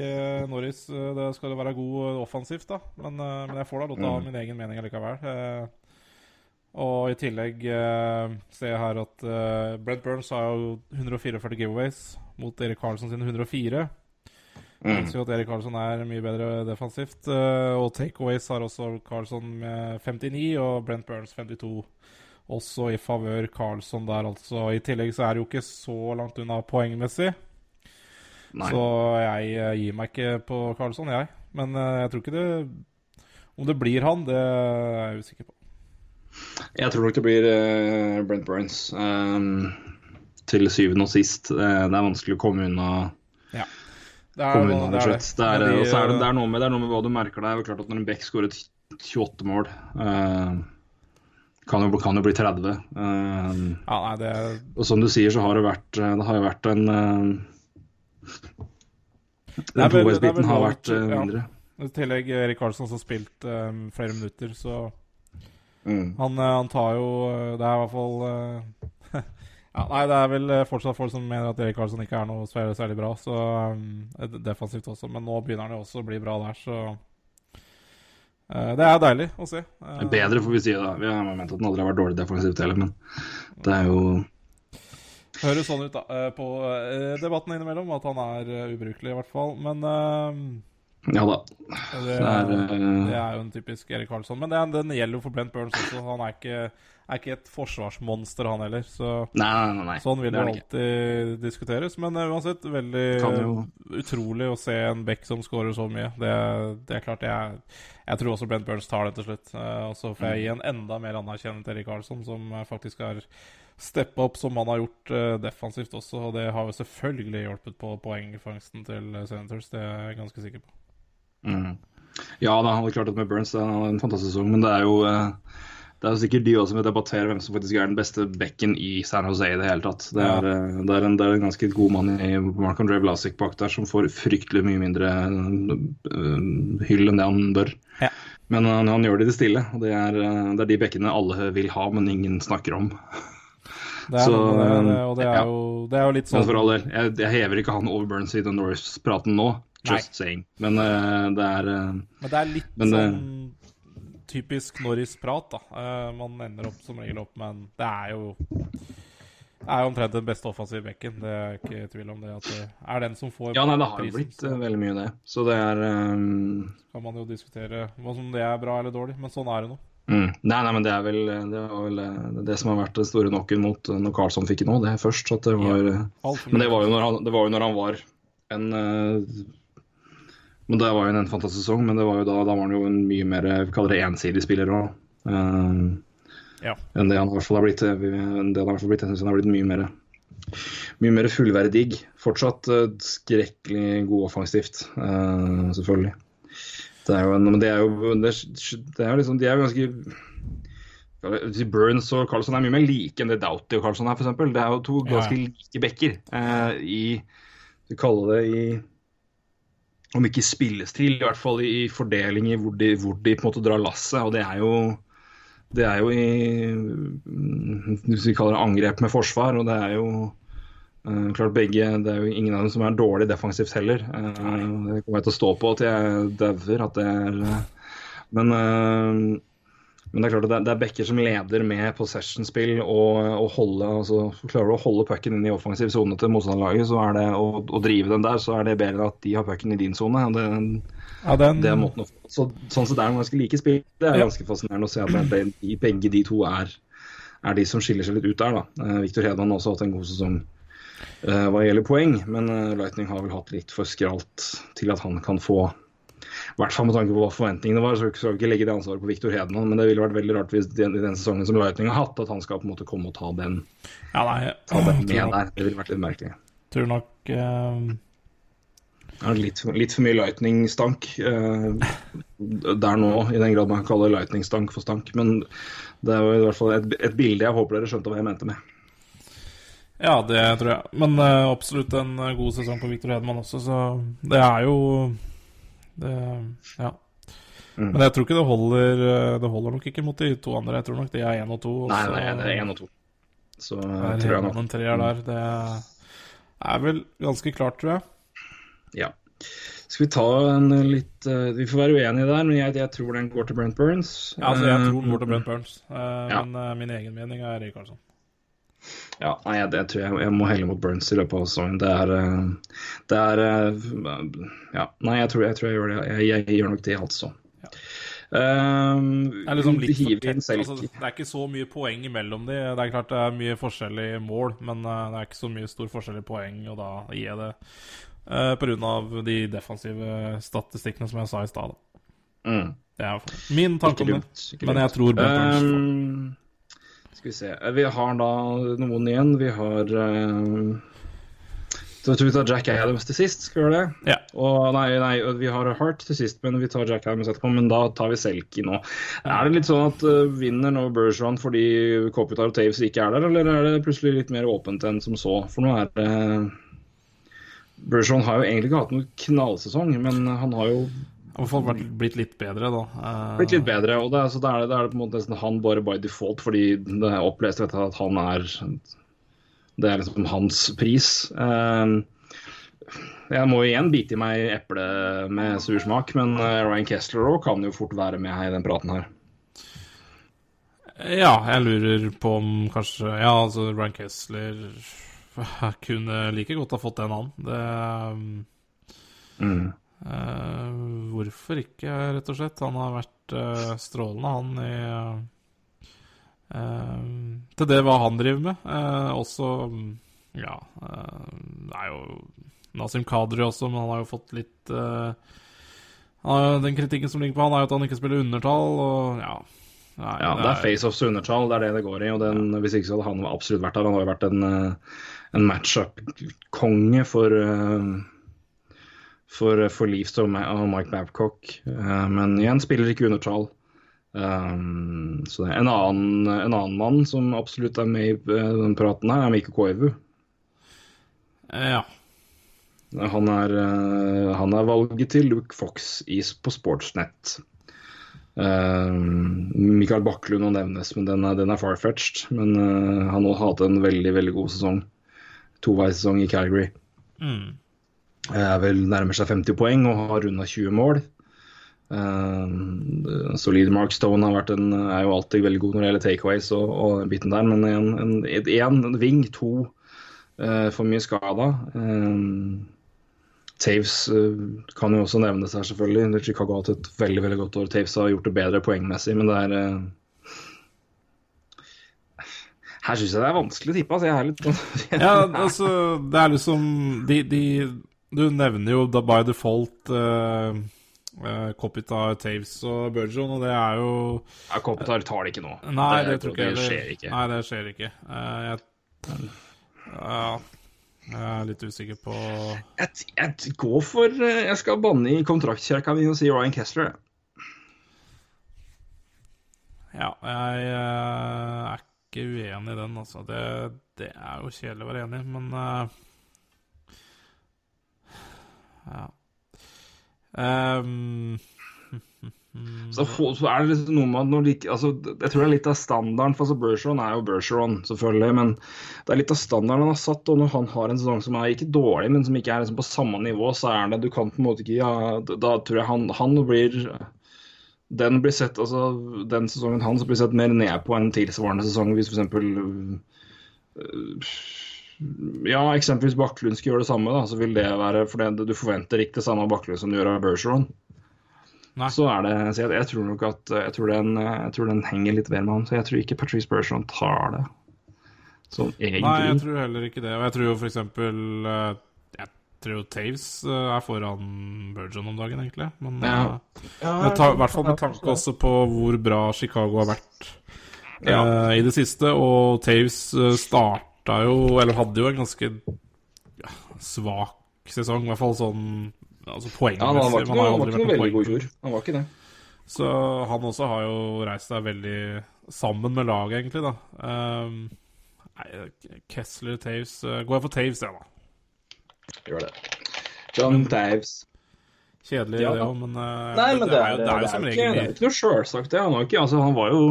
Norris. Det skal være god offensivt, da. Men, men jeg får da lov til å ha mm. min egen mening allikevel. Og i tillegg eh, ser jeg her at eh, Brent Burns har jo 144 giveaways mot Erik Karlsson sine 104. Mm. Jeg at Erik Karlsson er mye bedre defensivt. Eh, og takeaways har også Karlsson med 59 og Brent Burns 52. Også i favør Karlsson der, altså. I tillegg så er det jo ikke så langt unna poengmessig. Nei. Så jeg gir meg ikke på Karlsson, jeg. Men jeg tror ikke det Om det blir han, det er jeg usikker på. Jeg tror nok det blir uh, Brent Burns um, til syvende og sist. Uh, det er vanskelig å komme unna. Ja. Det er, komme unna det, er det. Det, er, de, er det, er noe med, det er noe med hva du merker. Det er klart at Når en Beck skårer 28 mål kan jo, kan jo, bli 30. ja, nei, det... Og som du sier, så har det vært, det har jo vært en Den toveisbiten har vært mindre. I tillegg Erik Karlsson som har spilt um, flere minutter, så Mm. Han, eh, han, tar jo eh, Det er i hvert fall uh, [laughs] ja, Nei, det er vel fortsatt folk som mener at Erik Karlsson ikke er noe særlig, særlig bra. Så um, defensivt også. Men nå begynner han jo også å bli bra der, så Det er deilig å se. Bedre, får vi si. da Vi har ment at han aldri har vært dårlig defensivt heller, men det er jo Høres sånn ut, da, på debatten innimellom, at han er ubrukelig, i hvert fall. Men ja da. Det er, det er, eh, jo en typisk Erik Karlsson. Men det, den gjelder jo for Brent Burns også. Han er ikke, er ikke et forsvarsmonster, han heller. Så, nei, nei, nei. Sånn vil det, det alltid diskuteres. Men uh, uansett, veldig utrolig å se en back som scorer så mye. Det, det er klart jeg, jeg tror også Brent Burns tar det til slutt. Uh, og så får jeg gi en enda mer anerkjennende til Erik Karlsson, som uh, faktisk har steppa opp som han har gjort defensivt også. Og det har jo selvfølgelig hjulpet på poengfangsten til Senators, det er jeg ganske sikker på. Mm. Ja, da, han hadde klart at med Burns det er en fantastisk sesong, men det er jo eh, det er jo sikkert de også som vil debattere hvem som faktisk er den beste bekken i San Jose i det hele tatt. Det er, ja. Eh, det er, en, det er en, ganske god mann i Mark André Vlasic bak der som får fryktelig mye mindre uh, hyll enn det han bør. Ja. Men han, han, gjør det i det stille, og det er, det er, de bekkene alle vil ha, men ingen snakker om. Det er, Så, det, og det er, ja. jo, det er jo litt sånn Men for all del, jeg, jeg hever ikke han over Burns i den Norris-praten nå. Just Nei. saying. Men uh, det er uh, Men det er litt men, sånn typisk Norris-prat, da. Uh, man ender opp som regel opp med en Det er jo det er jo omtrent den beste offensive bekken. Det er ikke tvil om det. At det er den som får Ja, nei, det har jo blitt veldig mye det. Så det er um... Kan man jo diskutere om det er bra eller dårlig, men sånn er det nå. Mm. Nei, nei, men det er vel det, vel det, som har vært det store knocken mot når Carlsson fikk nå. Det først. At det var, ja, men det var, jo når han, det var jo når han var en men Det var jo en fantastisk sesong, men det var jo da, da var han jo en mye mer kaller det ensidig spiller òg. Uh, eh, ja. Enn det han i hvert fall har blitt. Eh, enn det han har blitt. Jeg syns han har blitt mye mer, mye mer fullverdig. Fortsatt uh, skrekkelig god offensivt, uh, selvfølgelig. Det er jo en, men det er jo, det, det er liksom, De er jo ganske Burns og Carlson er mye mer like enn det Doughty og Carlson er, f.eks. Det er jo to ganske ja. like bekker uh, i Vi kaller det i om ikke spillestil, i hvert fall i fordeling i hvor de, hvor de på en måte drar lasset. Og det er jo det er jo i hvis vi kaller det angrep med forsvar, og det er jo uh, klart begge Det er jo ingen av dem som er dårlig defensivt heller. Uh, det kommer jeg til å stå på til jeg dauer at det er uh, Men det er klart at det er backer som leder med possession-spill og, og holde, altså, klarer du å holde pucken inn i offensiv sone til motstanderlaget, så er det å, å, drive den der, så er det bedre at de har pucken i din sone. Det, ja, den... det er måten å så, Sånn sett er det ganske like spill. Det er ganske fascinerende å se at det, de, begge de to er, er, de som skiller seg litt ut der. da. Uh, Victor Hedman har også hatt en god sesong uh, hva gjelder poeng, men uh, Lightning har vel hatt litt for skralt til at han kan få I hvert fall med tanke på hva forventningene var. Så skal vi ikke legge det ansvaret på Victor Hedman, men det ville vært veldig rart hvis den, i den sesongen som Lightning har hatt, at han skal på en måte komme og ta den, Ja, nei, ta den nok, der. Det ville vært litt merkelig. tror nok eh, Det er litt, litt for mye Lightning-stank uh, der nå, i den grad man kan kalle Lightning-stank for stank. Men det er jo i hvert fall et, et bilde jeg håper dere skjønte hva jeg mente med. Ja, det tror jeg. Men uh, absolutt en god sesong på Victor Hedman også, så det er jo det, Ja. Mm. Men jeg tror ikke det holder eh, Det holder nok ikke mot de to andre. Jeg tror nok de er én og to. og Nei, så nei, det er én og to. Så jeg tror jeg nok en treer der. Det er vel ganske klart, tror jeg. Ja. Skal vi ta en litt eh, Vi får være uenige der, men jeg, jeg tror den går til Brent Burns. Ja, altså, jeg tror den går Eh, til Brent Burns, ja. men eh, min egen mening er Erik Karlsson. Ja, nei, jeg, det tror jeg jeg må helle mot Burns i løpet av sesongen. Det er eh, Det er eh, Ja, nei, jeg tror jeg, tror gjør det. Jeg, gjør nok det, altså. Um, Det er liksom litt for. Altså, det er ikke så mye poeng imellom de. Det er klart det er mye forskjell i mål, men eh, det er ikke så mye stor forskjell i poeng, og da gir jeg det uh, pga. de defensive statistikkene som jeg sa i stad. Mm. Det er min tanke om det. Men jeg tror Burns Um, Skal vi se. Vi har da noen igjen. Vi har uh, Så tror vi tar Jack Adams til sist, skal vi gjøre det? Ja. Og nei, nei, vi har Hart til sist, men vi tar Jack Adams etterpå. Men da tar vi Selki nå. Er det litt sånn at uh, vinner nå Bergeron fordi Kopitar og Taves ikke er der, eller er det plutselig litt mer åpent enn som så? For nå er det Bergeron har jo egentlig ikke hatt noen knallsesong, men han har jo I folk har blitt litt bedre, da. Eh, blitt litt bedre. og det, altså, så da er det, da er det på en måte nesten han bare by default, fordi det er opplest vet jeg, at han er Det er liksom hans pris. Eh, jeg må igjen bite i meg eple med sur smak, men eh, Ryan Kessler òg kan jo fort være med her i den praten her. Ja, jeg lurer på om kanskje Ja, altså Ryan Kessler kunne like godt ha fått en annen. Det Mm. Eh, Hvorfor ikke, rett og slett? Han har vært uh, strålende, han, i uh, Til det hva han driver med. Også Ja, eh, det er jo Nasim Kadri også, men han har jo fått litt har- Den kritikken som ligger på han, er jo at han ikke spiller undertall, og ja. Nei, Ja, det er faceoffs og undertall, det er det det går i. og den, Hvis ikke så hadde han absolutt vært der. Han har jo vært en, en matchup-konge for for, for Leafs og Mike Babcock. Eh, Men igjen spiller ikke undertall. Um, så det er en annen, en annen mann som absolutt er med i eh, den praten her, er Mikko Koivu. Ja. Han er, eh, han er valget til Luke Fox på Sportsnet. Um, Mikael Bakklund må nevnes, men den er, den er far-fetched. Men uh, han har hatt en veldig veldig god sesong. Toveissesong i Calgary. Mm. Er vel nærmer seg 50 poeng og har runda 20 mål. Uh, solid Mark Stone en, er jo alltid veldig god når det gjelder takeaways og, og biten der, men en, en, en, en ving, to uh, for mye skada. Uh, Taves eh, kan jo også nevnes her, selvfølgelig. Chicago har hatt et veldig veldig godt år. Taves har gjort det bedre poengmessig, men det er eh, Her syns jeg det er vanskelig å tippe. Altså. Jeg er litt ja, altså, det er liksom de, de Du nevner jo da by default uh, uh, Kopitar, Taves og Burgeon, og det er jo Ja, Kopitar tar det ikke nå. Nei, det, tror ikke jeg. det skjer ikke. Nei, det skjer ikke. Uh, jeg, ja, jeg er litt usikker på Jeg, jeg går for eh, Jeg skal banne i kontraktkjerka mi og si Ryan Kessler. jeg. Ja, jeg eh, er ikke uenig i den, altså. Det, det er jo kjedelig å være enig, men eh, Ja. Um, [laughs] Så, så er det liksom noe med at når de altså, Jeg tror det er litt av standarden, for altså Bergeron er jo Bergeron, selvfølgelig. Men det er litt av standarden han har satt. Og når han har en sesong som er ikke dårlig, men som ikke er liksom på samme nivå, så er det Du kan på en måte ikke ja, Da tror jeg han, han blir den blir sett, altså den sesongen hans blir sett mer ned på enn tilsvarende sesong hvis f.eks. Ja, eksempelvis Bakklund skal gjøre det samme, da, så vil det være For du forventer ikke det samme av Bakklund som du gjør av Bergeron. Nei. Så er det Så jeg, jeg tror nok at jeg tror, den, jeg tror den henger litt mer med han. Så jeg tror ikke Patrice Bergeron tar det. Sånn egentlig. Nei, jeg tror heller ikke det. Og jeg tror jo for eksempel eh, Jeg tror Taves eh, er foran Bergeron om dagen, egentlig. Men Ja. eh, i hvert fall med tanke også på hvor bra Chicago har vært Ja. Uh, i det siste. Og Taves uh, starta jo, eller hadde jo en ganske ja, svak sesong, i hvert fall sånn altså Ja, han var ikke han var ikke noe veldig god i fjor. Han var ikke det. Så han også har jo reist seg veldig sammen med laget, egentlig, da. Um, nei, Kessler, Taves uh, Går jeg for Taves, jeg, da. Gjør det. John Taves. Kjedelig, Ja, det òg, men, uh, Nei, men det er, jo, det er jo som regel det er ikke noe sjølsagt, det. Han var, ikke, altså, han var jo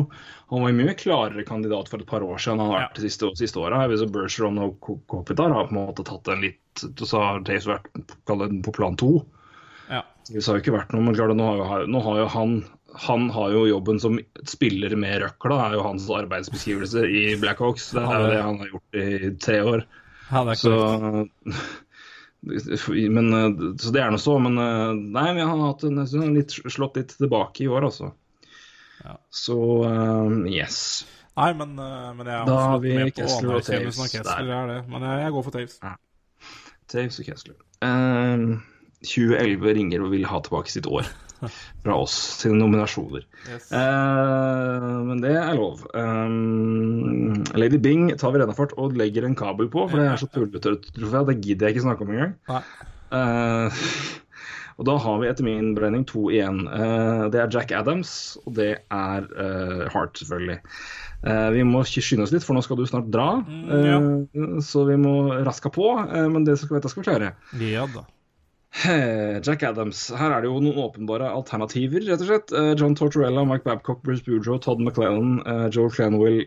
han var mye klarere kandidat for et par år siden han har vært de siste, siste åra. Bergeron og Ko- Kopitar har på en måte tatt en litt Så har Taves vært på plan to. Ja. Det har jo ikke vært noe, men klart, nå har jo, nå har jo han han har jo jobben som spiller med røkla, er jo hans arbeidsbeskrivelse i Blackhawks. Det er jo det han har gjort i tre år. ja, det er Så korrekt. [laughs] [laughs] men, eh, så det er nå så, men eh, nei, vi har hatt en, har litt, slått litt tilbake i år, altså. Ja. Så eh, yes. Nei, men, men jeg er Da har vi på Kessler og Taves Kessler. det er det. Men jeg, jeg går for Taves. Taves og Kessler. Eh, 2011 ringer og vil ha tilbake sitt år [laughs] fra oss, sine nominasjoner. Yes. Uh, men det er lov. Um, Lady Bing tar vi rennafart og legger en kabel på, for det er så tullete trofé. Det gidder jeg ikke snakke om engang. Eh, [laughs] og da har vi etter min beregning to igjen. Uh, det er Jack Adams, og det er uh, Hart, selvfølgelig. Uh, vi må skynde oss litt, for nå skal du snart dra. Eh, så vi må raske på, men det skal, dette skal vi klare. Ja da. Jack Adams. Her er det jo noen åpenbare alternativer, rett og slett. Eh, John Tortorella, Mike Babcock, Bruce Boudreau, Todd McClellan, eh, Joel Clenwill,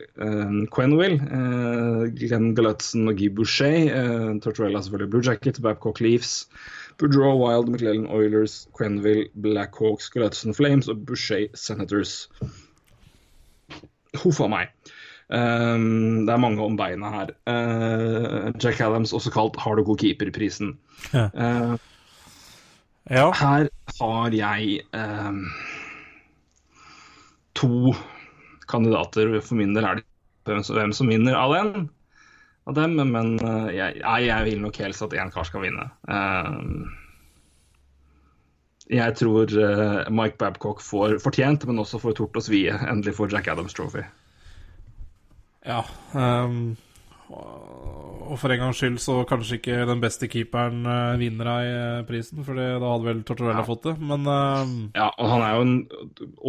Quenwill, eh, Glenn Galutzen og Guy Boucher. Tortorella selvfølgelig Blue Jacket, Babcock Leafs. Boudreau, Wild, McClellan Oilers, Quenville, Blackhawks, Galutzen Flames og Boucher Senators. Huff a meg. Um, det er mange om beina her. Uh, Jack Adams, også kalt Hard og god keeper-prisen. Ja. Eh, Ja. her har jeg eh, to kandidater. For min del er det hvem som, vinner av den. Av dem, men eh, jeg, jeg vil nok helst at én kar skal vinne. Eh, jeg tror eh, Mike Babcock får fortjent, men også får tort å svie. Endelig får Jack Adams Trophy. ja ehm, og for en gangs skyld så kanskje ikke den beste keeperen uh, vinner av eh, prisen, for da hadde vel Tortorella fått det. Men uh... Ja, og han er jo en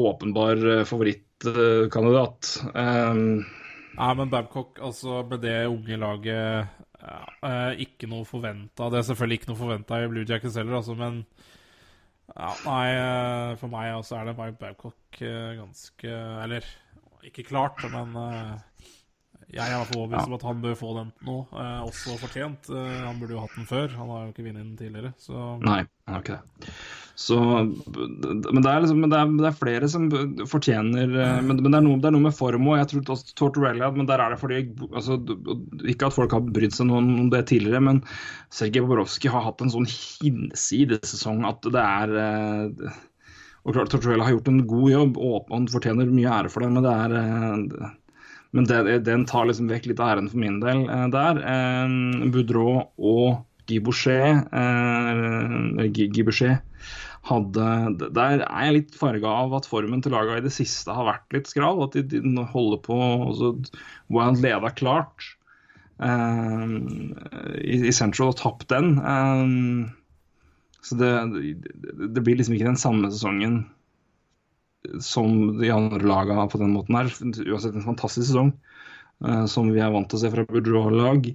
åpenbar eh, favorittkandidat. Um, Nei, men Babcock, altså med det unge laget ja, eh, Ikke noe forventa. Det er selvfølgelig ikke noe forventa i Blue Jackets heller, altså, men ja, Nei, eh, for meg også er det Mike Babcock eh, ganske Eller ikke klart, men eh, jeg er i hvert fall overbevist om at han bør få den nå, eh, også fortjent. Eh, han burde jo hatt den før. Han har jo ikke vunnet den tidligere, så Nei, han har ikke det. Så, men det er, liksom, men det er, det er flere som fortjener eh, Men, men det, er noe, det er noe med form òg. Jeg tror også Tortorella, men der er det fordi altså, Ikke at folk har brydd seg noe om det tidligere, men Sergej Bobrovskij har hatt en sånn hinsides sesong at det er eh, Og klart Tortorella har gjort en god jobb, og han fortjener mye ære for det, men det er eh, men den, den tar liksom vekk litt av æren for min del eh, der. Eh, Boudreau og Guy Boucher, eh, hadde Der er jeg litt farga av at formen til laget i det siste har vært litt skral. At de, de holder på også, Wild leda klart eh, i, i Central og tapt den. Eh, så det, det, det blir liksom ikke den samme sesongen som de andre lagene på den måten her. Uansett en fantastisk sesong uh, som vi er vant til å se fra Boudreau-lag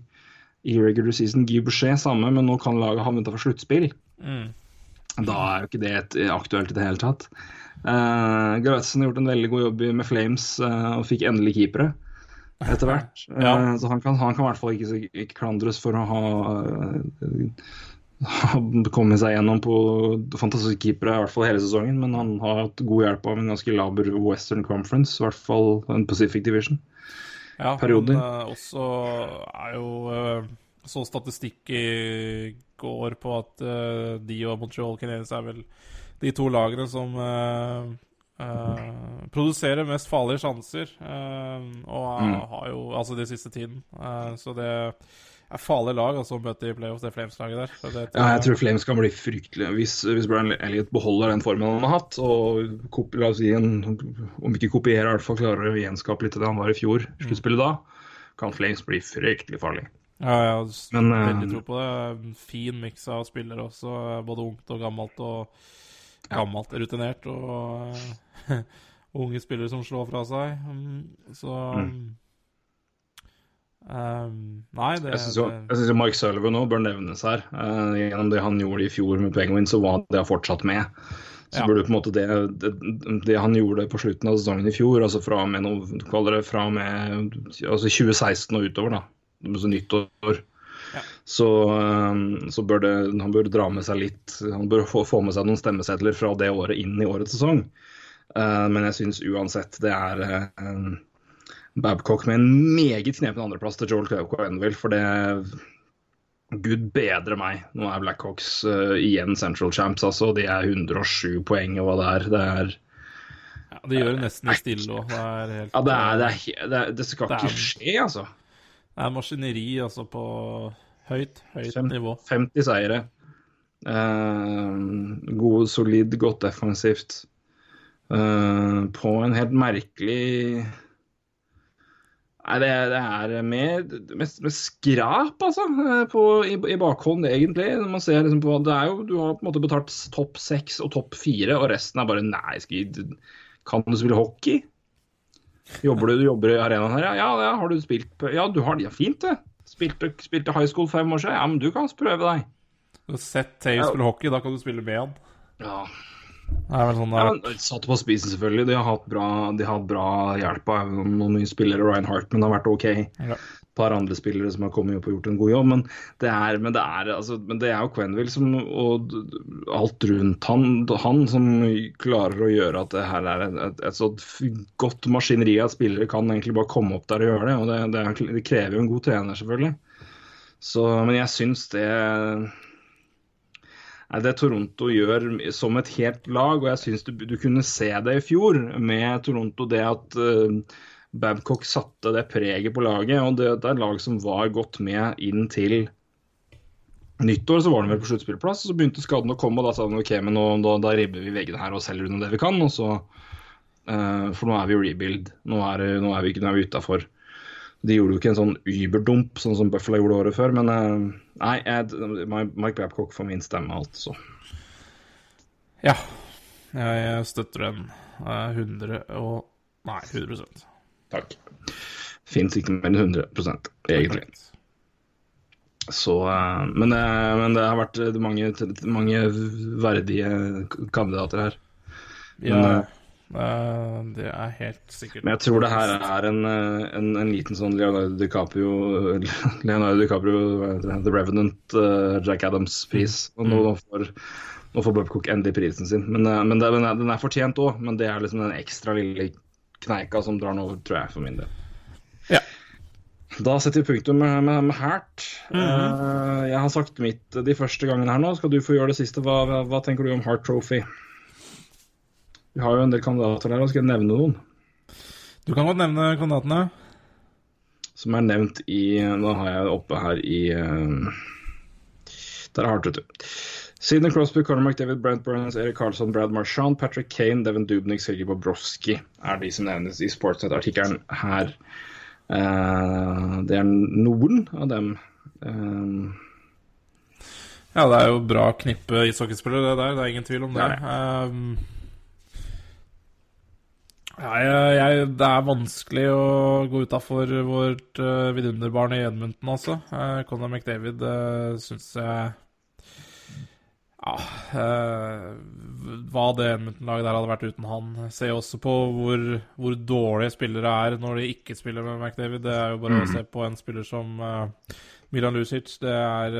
i regular season. Guy Boucher samme, men nå kan laget havne utenfor sluttspill. mm. Da er jo ikke det et, aktuelt i det hele tatt. Uh, Galatzen har gjort en veldig god jobb med Flames uh, og fikk endelig keepere etter [laughs] hvert. Ja. uh, så han kan, han kan i hvert fall ikke, ikke klandres for å ha eh, har kommet seg gjennom på fantastiske keepere i hvert fall hele sesongen, men han har hatt god hjelp av en ganske laber Western Conference, i hvert fall en Pacific Division. Ja, perioder. men eh, også er jo uh, Så statistikk i går på at uh, de og Montreal Canadiens er vel de to lagene som produserer mest farlige sjanser. og Mm. har jo Altså de siste tiden. Så det er farlig lag altså, å møte i playoffs, det Flames-laget der. Så det, Ja, jeg tror Flames kan bli fryktelig Hvis, hvis Brian Elliot beholder den formen han har hatt, og kopi, la oss si en, om ikke kopierer, i hvert fall klarer å gjenskape litt av det han var i fjor, sluttspillet da, kan Flames bli fryktelig farlig. Ja, jeg har Men, eh, veldig tro på det. Fin miks av spillere også, både ungt og gammelt. Og gammelt rutinert, og [laughs] unge spillere som slår fra seg. Mm, Så um, Nei, det, Jeg syns jo, jo Mike Sullivan nå bør nevnes her. Uh, gjennom det han gjorde i fjor med Penguin, så var det fortsatt med. Så Ja. burde på en måte det, det, det han gjorde på slutten av sesongen i fjor, altså fra og med, noe, fra og med altså 2016 og utover, da, altså nyttår, Ja. så, eh, så bør det, han bør dra med seg litt Han bør få, få med seg noen stemmesedler fra det året inn i årets sesong. Uh, men jeg syns uansett det er eh, Babcock med en meget knepen andreplass til Joel Quenville, for det Gud bedre meg. Nå er Blackhawks uh, igjen Central Champs, altså. De er 107 poeng og hva det er. Det er ja, Det gjør det nesten litt stille òg. Det er helt Ja, det, er, det, det, det skal Det er- ikke skje, altså. Det er maskineri altså på høyt, høyt 50, nivå. 50 seire. Uh, god, solid, godt defensivt. Uh, på en helt merkelig Nei, det, det er med, med, med skrap, altså, eh, på, i, i bakhånd, egentlig. Når man ser liksom på, det er jo, Du har på en måte betalt topp seks og topp fire, og resten er bare Nei, skal, kan du spille hockey? Jobber du, du jobber i arenaen her? Ja, ja, har du spilt Ja, du har det. Ja, fint, det. Spilte, spilte high school fem år siden. Ja, men du kan prøve deg. Du har sett Taves spille hockey, da kan du spille med han. Ja, Det er vel sånn det har vært. Ja, Satt på spisen, selvfølgelig. De har hatt bra, de har hatt bra hjelp av noen nye spillere. Ryan Hartman har vært OK. Ja. Et par andre spillere som har kommet opp og gjort en god jobb. Men det er, men det er, altså, men det er jo Quenville som, og alt rundt han, han som klarer å gjøre at det her er et, et, et så godt maskineri at spillere kan egentlig bare komme opp der og gjøre det. og Det, det, er, krever jo en god trener, selvfølgelig. Så, men jeg syns det Det Toronto gjør som et helt lag, og jeg syns du, du kunne se det i fjor med Toronto. Det at uh, Babcock satte det preget på laget. og Det, det er et lag som var godt med inn til nyttår. Så var de vel på sluttspillplass, så begynte skaden å komme. og Da sa de ok, men nå, da, da ribber vi veggene her og selger unna det vi kan. og så uh, For nå er vi rebuild. Nå er, nå er vi, nå er vi utafor. De gjorde jo ikke en sånn überdump, sånn som Buffalo gjorde året før, men eh, nei, jeg, Mike Babcock får min stemme, altså. Ja. Jeg støtter den. eh, 100 og Nei, 100 Takk. Fins ikke mer enn 100 egentlig. Så, eh, men, men det har vært eh, mange, mange verdige kandidater her. Ja, Men, eh, det er helt sikkert. Men jeg tror det her er en, eh, en, en liten sånn Leonardo DiCaprio [laughs] Leonardo DiCaprio, The Revenant, eh, Jack Adams-pris. Mm. nå, nå får, nå får Babcock endelig prisen sin. Men, eh, men det, den, er, den er fortjent òg, men det er liksom den ekstra lille kneika som drar den over, tror jeg, for min del. Ja. Da setter vi punktum med, med, med Hært. Eh, jeg har sagt mitt de første gangene her nå. Skal du få gjøre det siste? Hva, hva, tenker du om Hart Trophy? Vi har jo en del kandidater der, og skal jeg nevne noen? Du kan godt nevne kandidatene. Som er nevnt i Nå har jeg det oppe her i eh, Der er hardt, vet du. Sidney Crosby, Conor McDavid, Brent Burns, Erik Karlsson, Brad Marchand, Patrick Kane, Devin Dubnik, Sergej Bobrovsky er de som nevnes i Sportsnet-artikkelen her. Eh, det er noen av dem. Eh, Ja, det er jo bra knippe ishockeyspillere, det der. Det er ingen tvil om det. Det ja, jeg, det er vanskelig å gå utafor vårt uh, vidunderbarn i Edmonton, altså. Uh, Conor McDavid uh, syns jeg Ja uh, Hva det Edmonton-laget der hadde vært uten han. Se også på hvor, hvor dårlige spillere er når de ikke spiller med McDavid. Det er jo bare å se på en spiller som uh, Milan Lucic. Det er,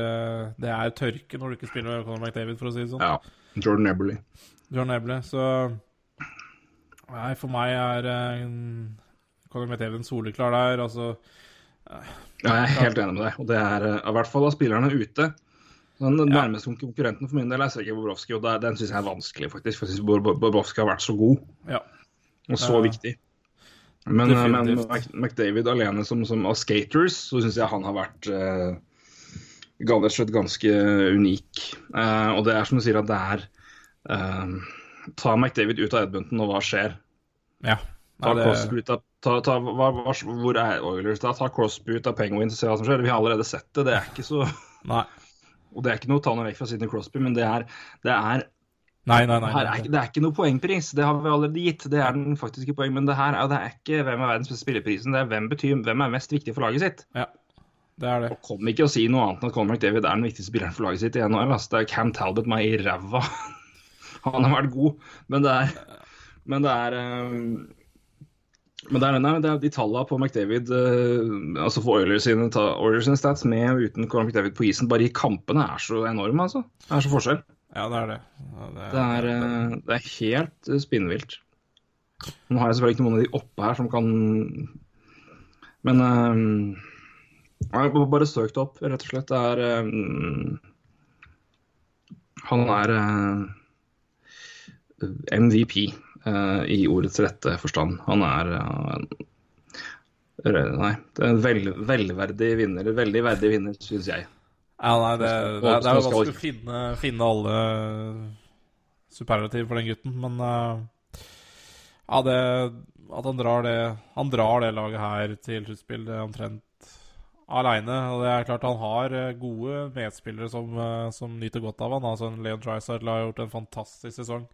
det er tørke når du ikke spiller med Conor McDavid, for å si det sånn. ja. Jordan Eberly. Jordan Eble, så Nei, for meg er uh, Conor McDavid soleklar der. Altså Ja, jeg er helt enig med deg. Og det er eh, i hvert fall av spillerne ute. Den nærmeste konkurrenten for min del er Sergej Bobrovskij, og den syns jeg er vanskelig, faktisk. For jeg syns Bobrovskij har vært så god Ja. og så Ja. viktig. Men, eh, men McDavid alene som, som av skaters, så syns jeg han har vært eh, ganske unik. Eh, og det er som du sier at det er eh, Ta McDavid ut av Edmonton, og hva skjer? Ja. Ta Nei, det, Crosby ut av ta, ta, hva, hva, Hvor er Oilers da? Ta Crosby ut av Penguins og se hva som skjer. Vi har allerede sett det. Det er ikke så nei. Og det er ikke noe å ta noe vekk fra Sidney Crosby, men det er, det er Nei, nei, nei. er, det er ikke noe poengpris, det har vi allerede gitt. Det er den faktiske poeng, men det her er, det er ikke hvem er verdens beste spillerprisen, det er hvem, betyr, hvem er mest viktig for laget sitt. Ja, det er det. Og kom ikke å si noe annet enn at Conor McDavid er den viktigste spilleren for laget sitt i NHL. Altså. Det er Cam Talbot meg i ræva. Han har vært god, men det er Men det er eh, men det er, nei, det er de tallene på McDavid, eh, altså for Oilers sine, Oilers sine stats med og uten Conor McDavid på isen, bare i kampene er så enorme, altså. Det er så forskjell. Ja, det er det. Ja, det, Det er, eh, det er helt spinnvilt. Nå har jeg selvfølgelig ikke noen av de oppe her som kan Men eh, jeg har bare søkt opp, rett og slett. Det er eh, Han er eh, MVP eh, i ordets rette forstand. Han er eh, Nei, en vel, velverdig vinner. Veldig verdig vinner, syns jeg. Ja, nei, det, det, er- det er jo vanskelig å finne, finne alle superlativ for den gutten, men eh, ja, det At han drar det Han drar det laget her til sluttspill omtrent aleine. Og det er klart han har eh, gode medspillere som, eh, som nyter godt av han. Altså Leon Dreisaitl har gjort en fantastisk sesong.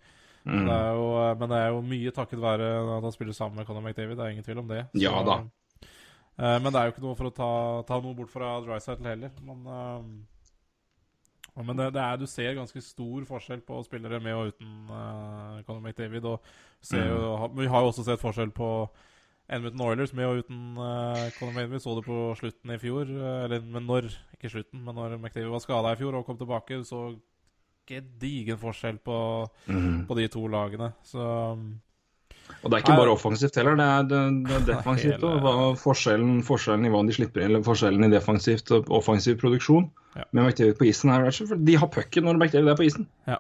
Mm. Det er jo, men det er jo mye takket være at han spiller sammen med Conor McDavid. Det er ingen tvil om det. Ja da. Uh, men det er jo ikke noe for å ta, ta noe bort fra Dreisaitl heller. Men, uh, men det, det er, du ser ganske stor forskjell på spillere med og uten uh, Conor McDavid. Og ser jo, Mm. vi har jo også sett forskjell på Edmonton Oilers med og uten uh, Conor McDavid. Vi så det på slutten i fjor. eller men når, ikke slutten, men når McDavid var skada i fjor og kom tilbake. Så gedigen forskjell på, mm. på de to lagene. Så Og det er ikke her, bare offensivt heller, det er, det, det er defensivt. Hele- Og forskjellen, forskjellen i hva de slipper inn, eller forskjellen i defensivt og offensiv produksjon Ja. med McDavid på isen her, fordi de har pucken når McDavid er på isen. ja.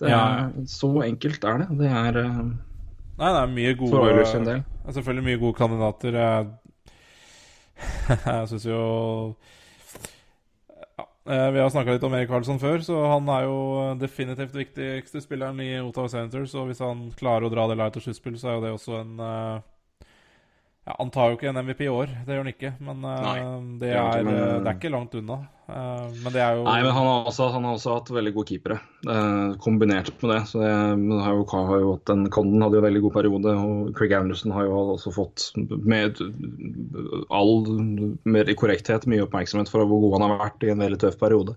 Det er, Ja. Så enkelt er det. Det er eh, Nei, det er mye gode Oilers sin del. Selvfølgelig mye gode kandidater. Jeg, [laughs] jeg syns jo Vi har snakka litt om Erik Karlsson før, så han er jo definitivt viktigste spilleren i Ottawa Senators. Og hvis han klarer å dra det laget til sluttspill, så er jo det også en eh, ja, Han tar jo ikke en MVP i år, det gjør han ikke. Men eh, Nei, det, er, ikke, men- eh, det er ikke langt unna. Eh, men det er jo Nei, men han har også, han har også hatt veldig gode keepere, eh, kombinert med det. Så det, men har jo, har jo hatt en, Condon hadde jo en veldig god periode, og Craig Anderson har jo også fått med all mer korrekthet mye oppmerksomhet for hvor god han har vært i en veldig tøff periode.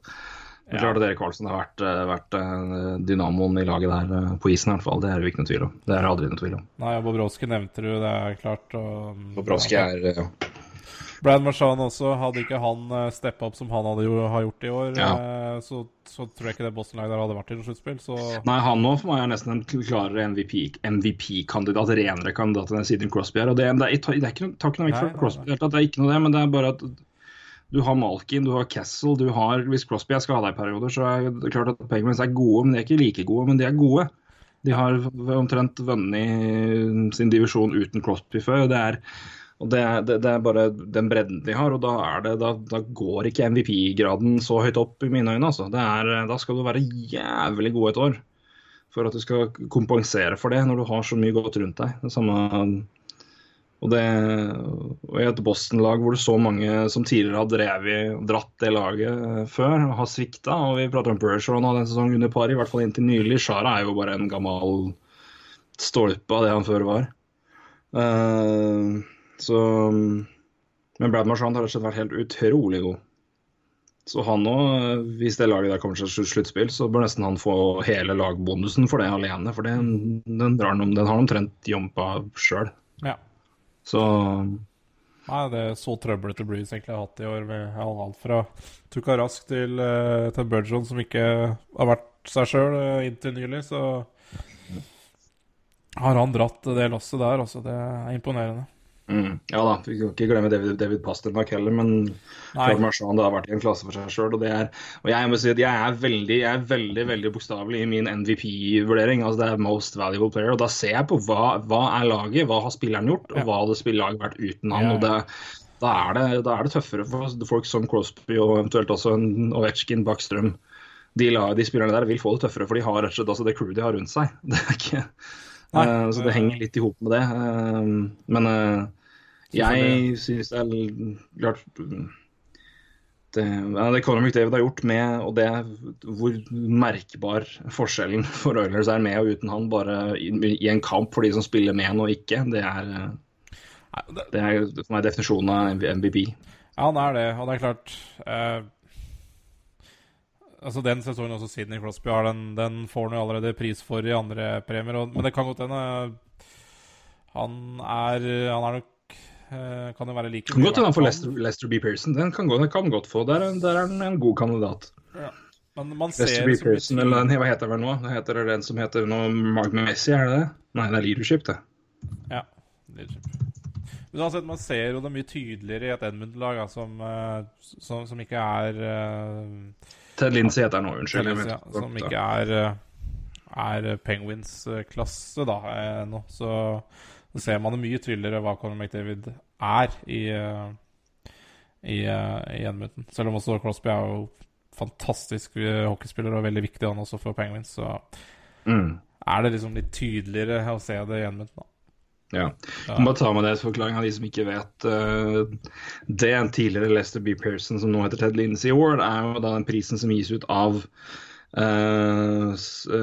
Det er klart at Erik Karlsen har vært, eh, vært eh, dynamoen i laget der eh, på isen, i hvert fall. Det er det ikke noe tvil om. Det er aldri noe tvil om. Nei, Bobrovskij nevnte du, det er klart. Og, Bobrovskij er ja. Brad Marchand også, hadde ikke han steppa opp som han hadde jo, har gjort i år, Ja. så, så tror jeg ikke det Boston-laget der hadde vært i noe sluttspill. Så Nei, han nå for meg er nesten en klarere MVP-kandidat, MVP renere kandidat enn Sidney Crosby er. Og det, det, er, det er ikke noe, tar ikke noe vekk fra Crosby, det er ikke noe det, men det er bare at du har Malkin, du har Kessel, du har Hvis Crosby er skada i perioder, så er det klart at Penguins er gode, men de er ikke like gode, men de er gode. De har omtrent vunnet sin divisjon uten Crosby før. det er det er, det, er bare den bredden de har, og da, det, da, da går ikke MVP-graden så høyt opp i mine øyne. Altså. Er, da skal du være jævlig god et år for at du skal kompensere for det når du har så mye godt rundt deg. Det samme, og, det, og I et Boston-lag hvor det så mange som tidligere har drevet, dratt det laget før, har svikta. og Vi prater om Bergeron og den sesongen under par, i hvert fall inntil nylig. Shara er jo bare en gammel stolpe av det han før var. Uh, så Men Brad Marchand har rett og slett vært helt utrolig god. Så han òg, hvis det laget der kommer til slutt- sluttspill, så bør nesten han få hele lagbonusen for det alene. For det, den, drar noen, den har han omtrent jompa sjøl. ja. Så Nei, det er så trøblete Breeze egentlig har hatt i år. Med alt fra Tuka Rask til, uh, til Burgeon, som ikke har vært seg sjøl inntil nylig. Så har han dratt det lasset der. Altså, det er imponerende. Mm, Ja da, vi kan ikke glemme David, David Pasternak heller, men. Claude Marchand har vært i en klasse for seg sjøl. Og, er- og jeg må si at jeg er veldig, jeg er veldig, veldig bokstavelig i min MVP-vurdering. Altså det er most valuable player. Og da ser jeg på hva, hva er laget, hva har spilleren gjort, og hva hadde spillerlaget vært uten han. Og det, Da er, det, da er det tøffere for folk som Crosby og eventuelt også en Ovetsjkin, Backstrøm. De, la- de spillerne der vil få det tøffere, for de har rett og slett altså det crewet de har rundt seg. [laughs] Det er ikke, Eh, så det henger litt i hop med det. Eh, men eh, jeg syns det er klart det, det Conor McDavid har gjort med, og det hvor merkbar forskjellen [laughs] for Oilers er med og uten han, bare i, i en kamp for de som spiller med han og ikke, det er, det, det er for meg definisjonen av MVP. Ja, han er det, og det er klart eh, Altså Den sesongen også Sidney Crosby har, den, den får han jo allerede pris for i andre premier. Og, men det kan godt hende Han er Han er nok eh, Kan jo være like Kan godt hende han får Lester, Lester B. Pearson. Den kan, den kan godt få. Der, er- der er han en god kandidat. Men man ser Lester B. liksom Pearson, eller den, hva heter den nå? Det heter den som heter noe Mark Messi, er det det? Nei, det er leadership, det. Ja. leadership. Men uansett, man ser jo det mye tydeligere i et Edmund-lag som, eh, som, som ikke er eh, Ted Lindsay heter han nå, unnskyld. Lindsay, ja, som ikke er, eh, er Penguins-klasse da eh, nå. Så, så ser man det mye tydeligere hva Conor McDavid er i, eh, i, eh, i Edmonton. Selv om også Crosby er jo fantastisk eh, hockeyspiller og veldig viktig han også for Penguins, så Mm. er det liksom litt tydeligere å se det i Edmonton. da. Ja. Jeg må bare ta med det som forklaring av de som ikke vet. uh, det en tidligere Lester B. Pearson, som nå heter Ted Lindsay Award, er jo da den prisen som gis ut av uh,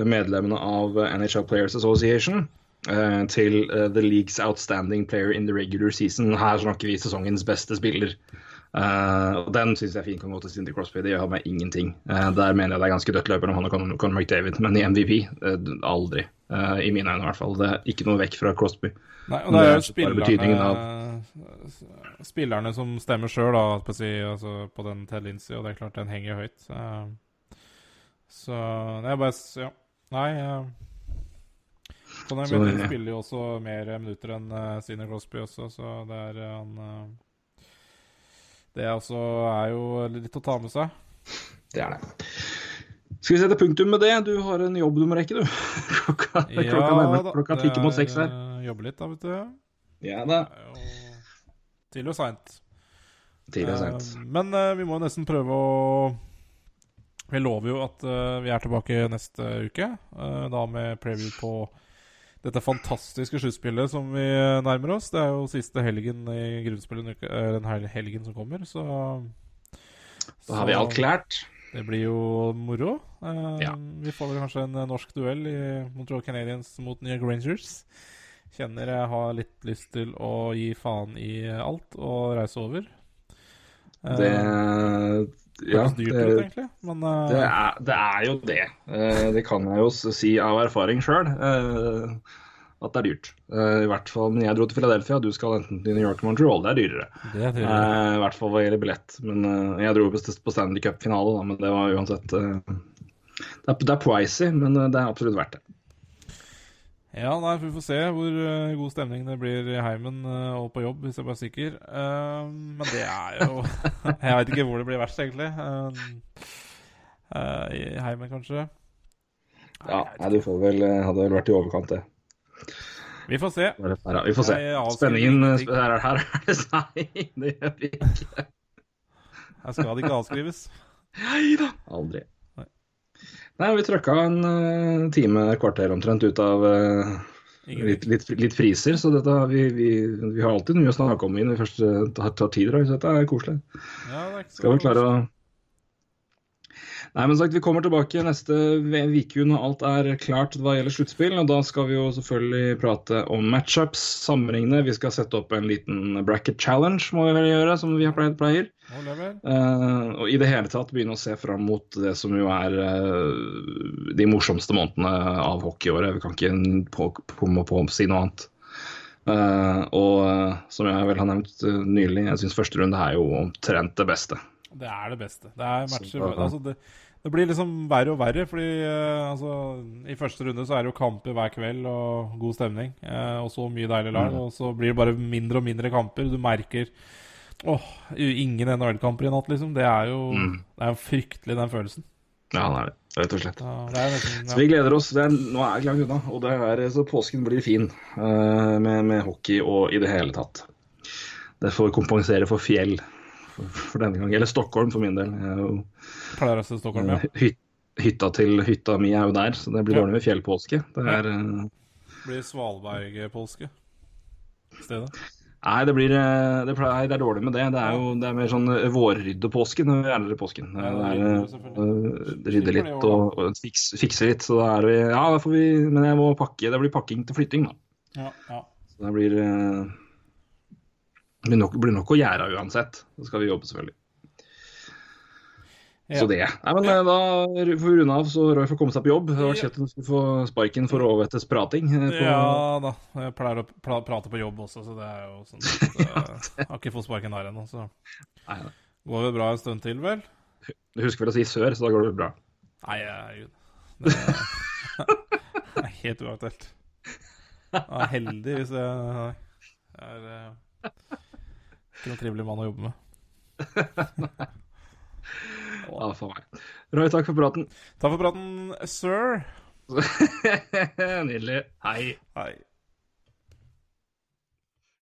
medlemmene av NHL Players Association uh, til The League's Outstanding Player in the Regular Season. Her snakker vi sesongens beste spiller. Eh, og Den syns jeg fint kan gå til Cindy Crosby. Det gjør meg ingenting. Uh, der mener jeg det er ganske dødt løper om han og Conor Conor McDavid, men i MVP uh, aldri. Eh, I mine øyne, i hvert fall. Det er ikke noe vekk fra Crosby. Nei, og det er jo er spillerne, spillerne som stemmer sjøl på, si, altså, på den Ted Lindsay, og det er klart den henger høyt. Så det er bare Ja. Nei uh, Conor McDavid spiller jo også mer minutter enn uh, Crosby også, så det er han Det også er jo litt å ta med seg. Det er det. Skal vi sette punktum med det? Du har en jobb du må rekke, du. [laughs] Klokka, klokka, nærmer, klokka tikker mot seks her. eh, Jobbe litt, da, vet du. Ja da. Tidlig og seint. Tidlig og. Eh, men uh, vi må nesten prøve å Vi lover jo at uh, vi er tilbake neste uke. da med preview på dette fantastiske sluttspillet som vi nærmer oss. Det er jo siste helgen i grunnspillet den eh, helgen som kommer, så Da har vi alt klart. Det blir jo moro. Uh, Ja. Vi får vel kanskje en eh, norsk duell i Montreal Canadiens mot New York Rangers. Kjenner jeg har litt lyst til å gi faen i alt og reise over. Uh, det Ja, ut, det, egentlig, men eh, det, er, det er jo det. Eh, Det kan jeg jo si av erfaring sjøl. At det er dyrt. Eh, I hvert fall når jeg dro til Philadelphia, du skal enten til New York eller Montreal, det er dyrere. det er. Eh, I hvert fall hva gjelder billett. Men eh, Jeg dro på på Stanley Cup-finale, men det var uansett eh, det er, det er pricy, men eh, det er absolutt verdt det. Ja, nei, vi får se hvor uh, god stemning det blir i heimen uh, og på jobb, hvis jeg bare er sikker. Uh, men det er jo [laughs] Jeg veit ikke hvor det blir verst, egentlig. I heimen, kanskje. Ja, nei, du får vel, hadde vel vært i overkant, det. Vi får se. Bare. Vi får se. Spenningen her, her er det [laughs] Nei, det gjør vi ikke. Her skal det ikke avskrives. Nei da. Aldri. Nei. Vi trøkka en eh, time, kvarter omtrent, ut av eh, litt, litt, litt friser. Så dette, har vi, vi, vi har alltid mye å snakke om når vi først tar, tar tid. Så dette er koselig. Ja, det er Skal vi klare å Nei, men sagt, Vi kommer tilbake neste uke når alt er klart hva gjelder sluttspill. og Da skal vi jo selvfølgelig prate om matchups, sammenligne. Vi skal sette opp en liten bracket challenge, må vi vel gjøre, som vi har pleid, pleier. Uh. Og i det hele tatt begynne å se fram mot det som jo er uh, de morsomste månedene av hockeyåret. Vi kan ikke på, på, på, på si noe annet. Uh, og som jeg vel har nevnt nylig, jeg syns første runde er jo omtrent det beste. Det er det beste. Det er matcher altså det, det blir liksom verre og verre, fordi uh, altså, i første runde så er det jo kamper hver kveld og god stemning. Uh, og så mye deilig lag. Og så blir det bare mindre og mindre kamper. Du merker Åh, ingen NHL-kamper i natt, liksom. Det er jo Det er fryktelig, den følelsen. Ja, det er det, rett og slett. Ja, nesten, ja. Så vi gleder oss. Det er, nå er jeg langt unna, og det er, så påsken blir fin uh, med, med hockey og i det hele tatt. det får kompensere for fjell for, denne gang. Eller Stockholm, for min del. Jo, Pleier se Stockholm, ja. Hyt, hytta til hytta mi er jo der, så det blir Ja. dårlig med fjellpåske. Det er ja. Blir Svalberg-polske stedet. Nei, det blir eh, det, pleier, det er dårlig med det. Det er jo det er mer sånn vårryddepåsken vårryddepåske når er påsken. Det Ja, eh, eh, rydde litt og, og fikse, fikse litt. Så da er vi Ja, vi Men jeg må pakke. Det blir pakking til flytting, da. Ja, ja. Så det blir eh, blir nok, blir nok å gjøre uansett. Så skal vi jobbe, selvfølgelig. Ja. Så det. Nei, men eh, Da får vi runde av, så Roy får komme seg på jobb. Det var kjekt å få sparken for overvettes prating. eh, På, Ja da. Jeg pleier å prate på jobb også, så det er jo sånn at [laughs] eh, Jeg har ikke fått sparken der ennå, så Nei, går det bra en stund til, vel? Du husker vel å si sør, så da går det bra. Nei, herregud. Det er, [laughs] det er helt uaktuelt. Jeg er heldig hvis jeg er ikke noen trivelig mann å jobbe med. [laughs] Ja, for meg. Roy, takk for praten. Takk for praten, sir. [laughs] Nydelig. Hei. Hei.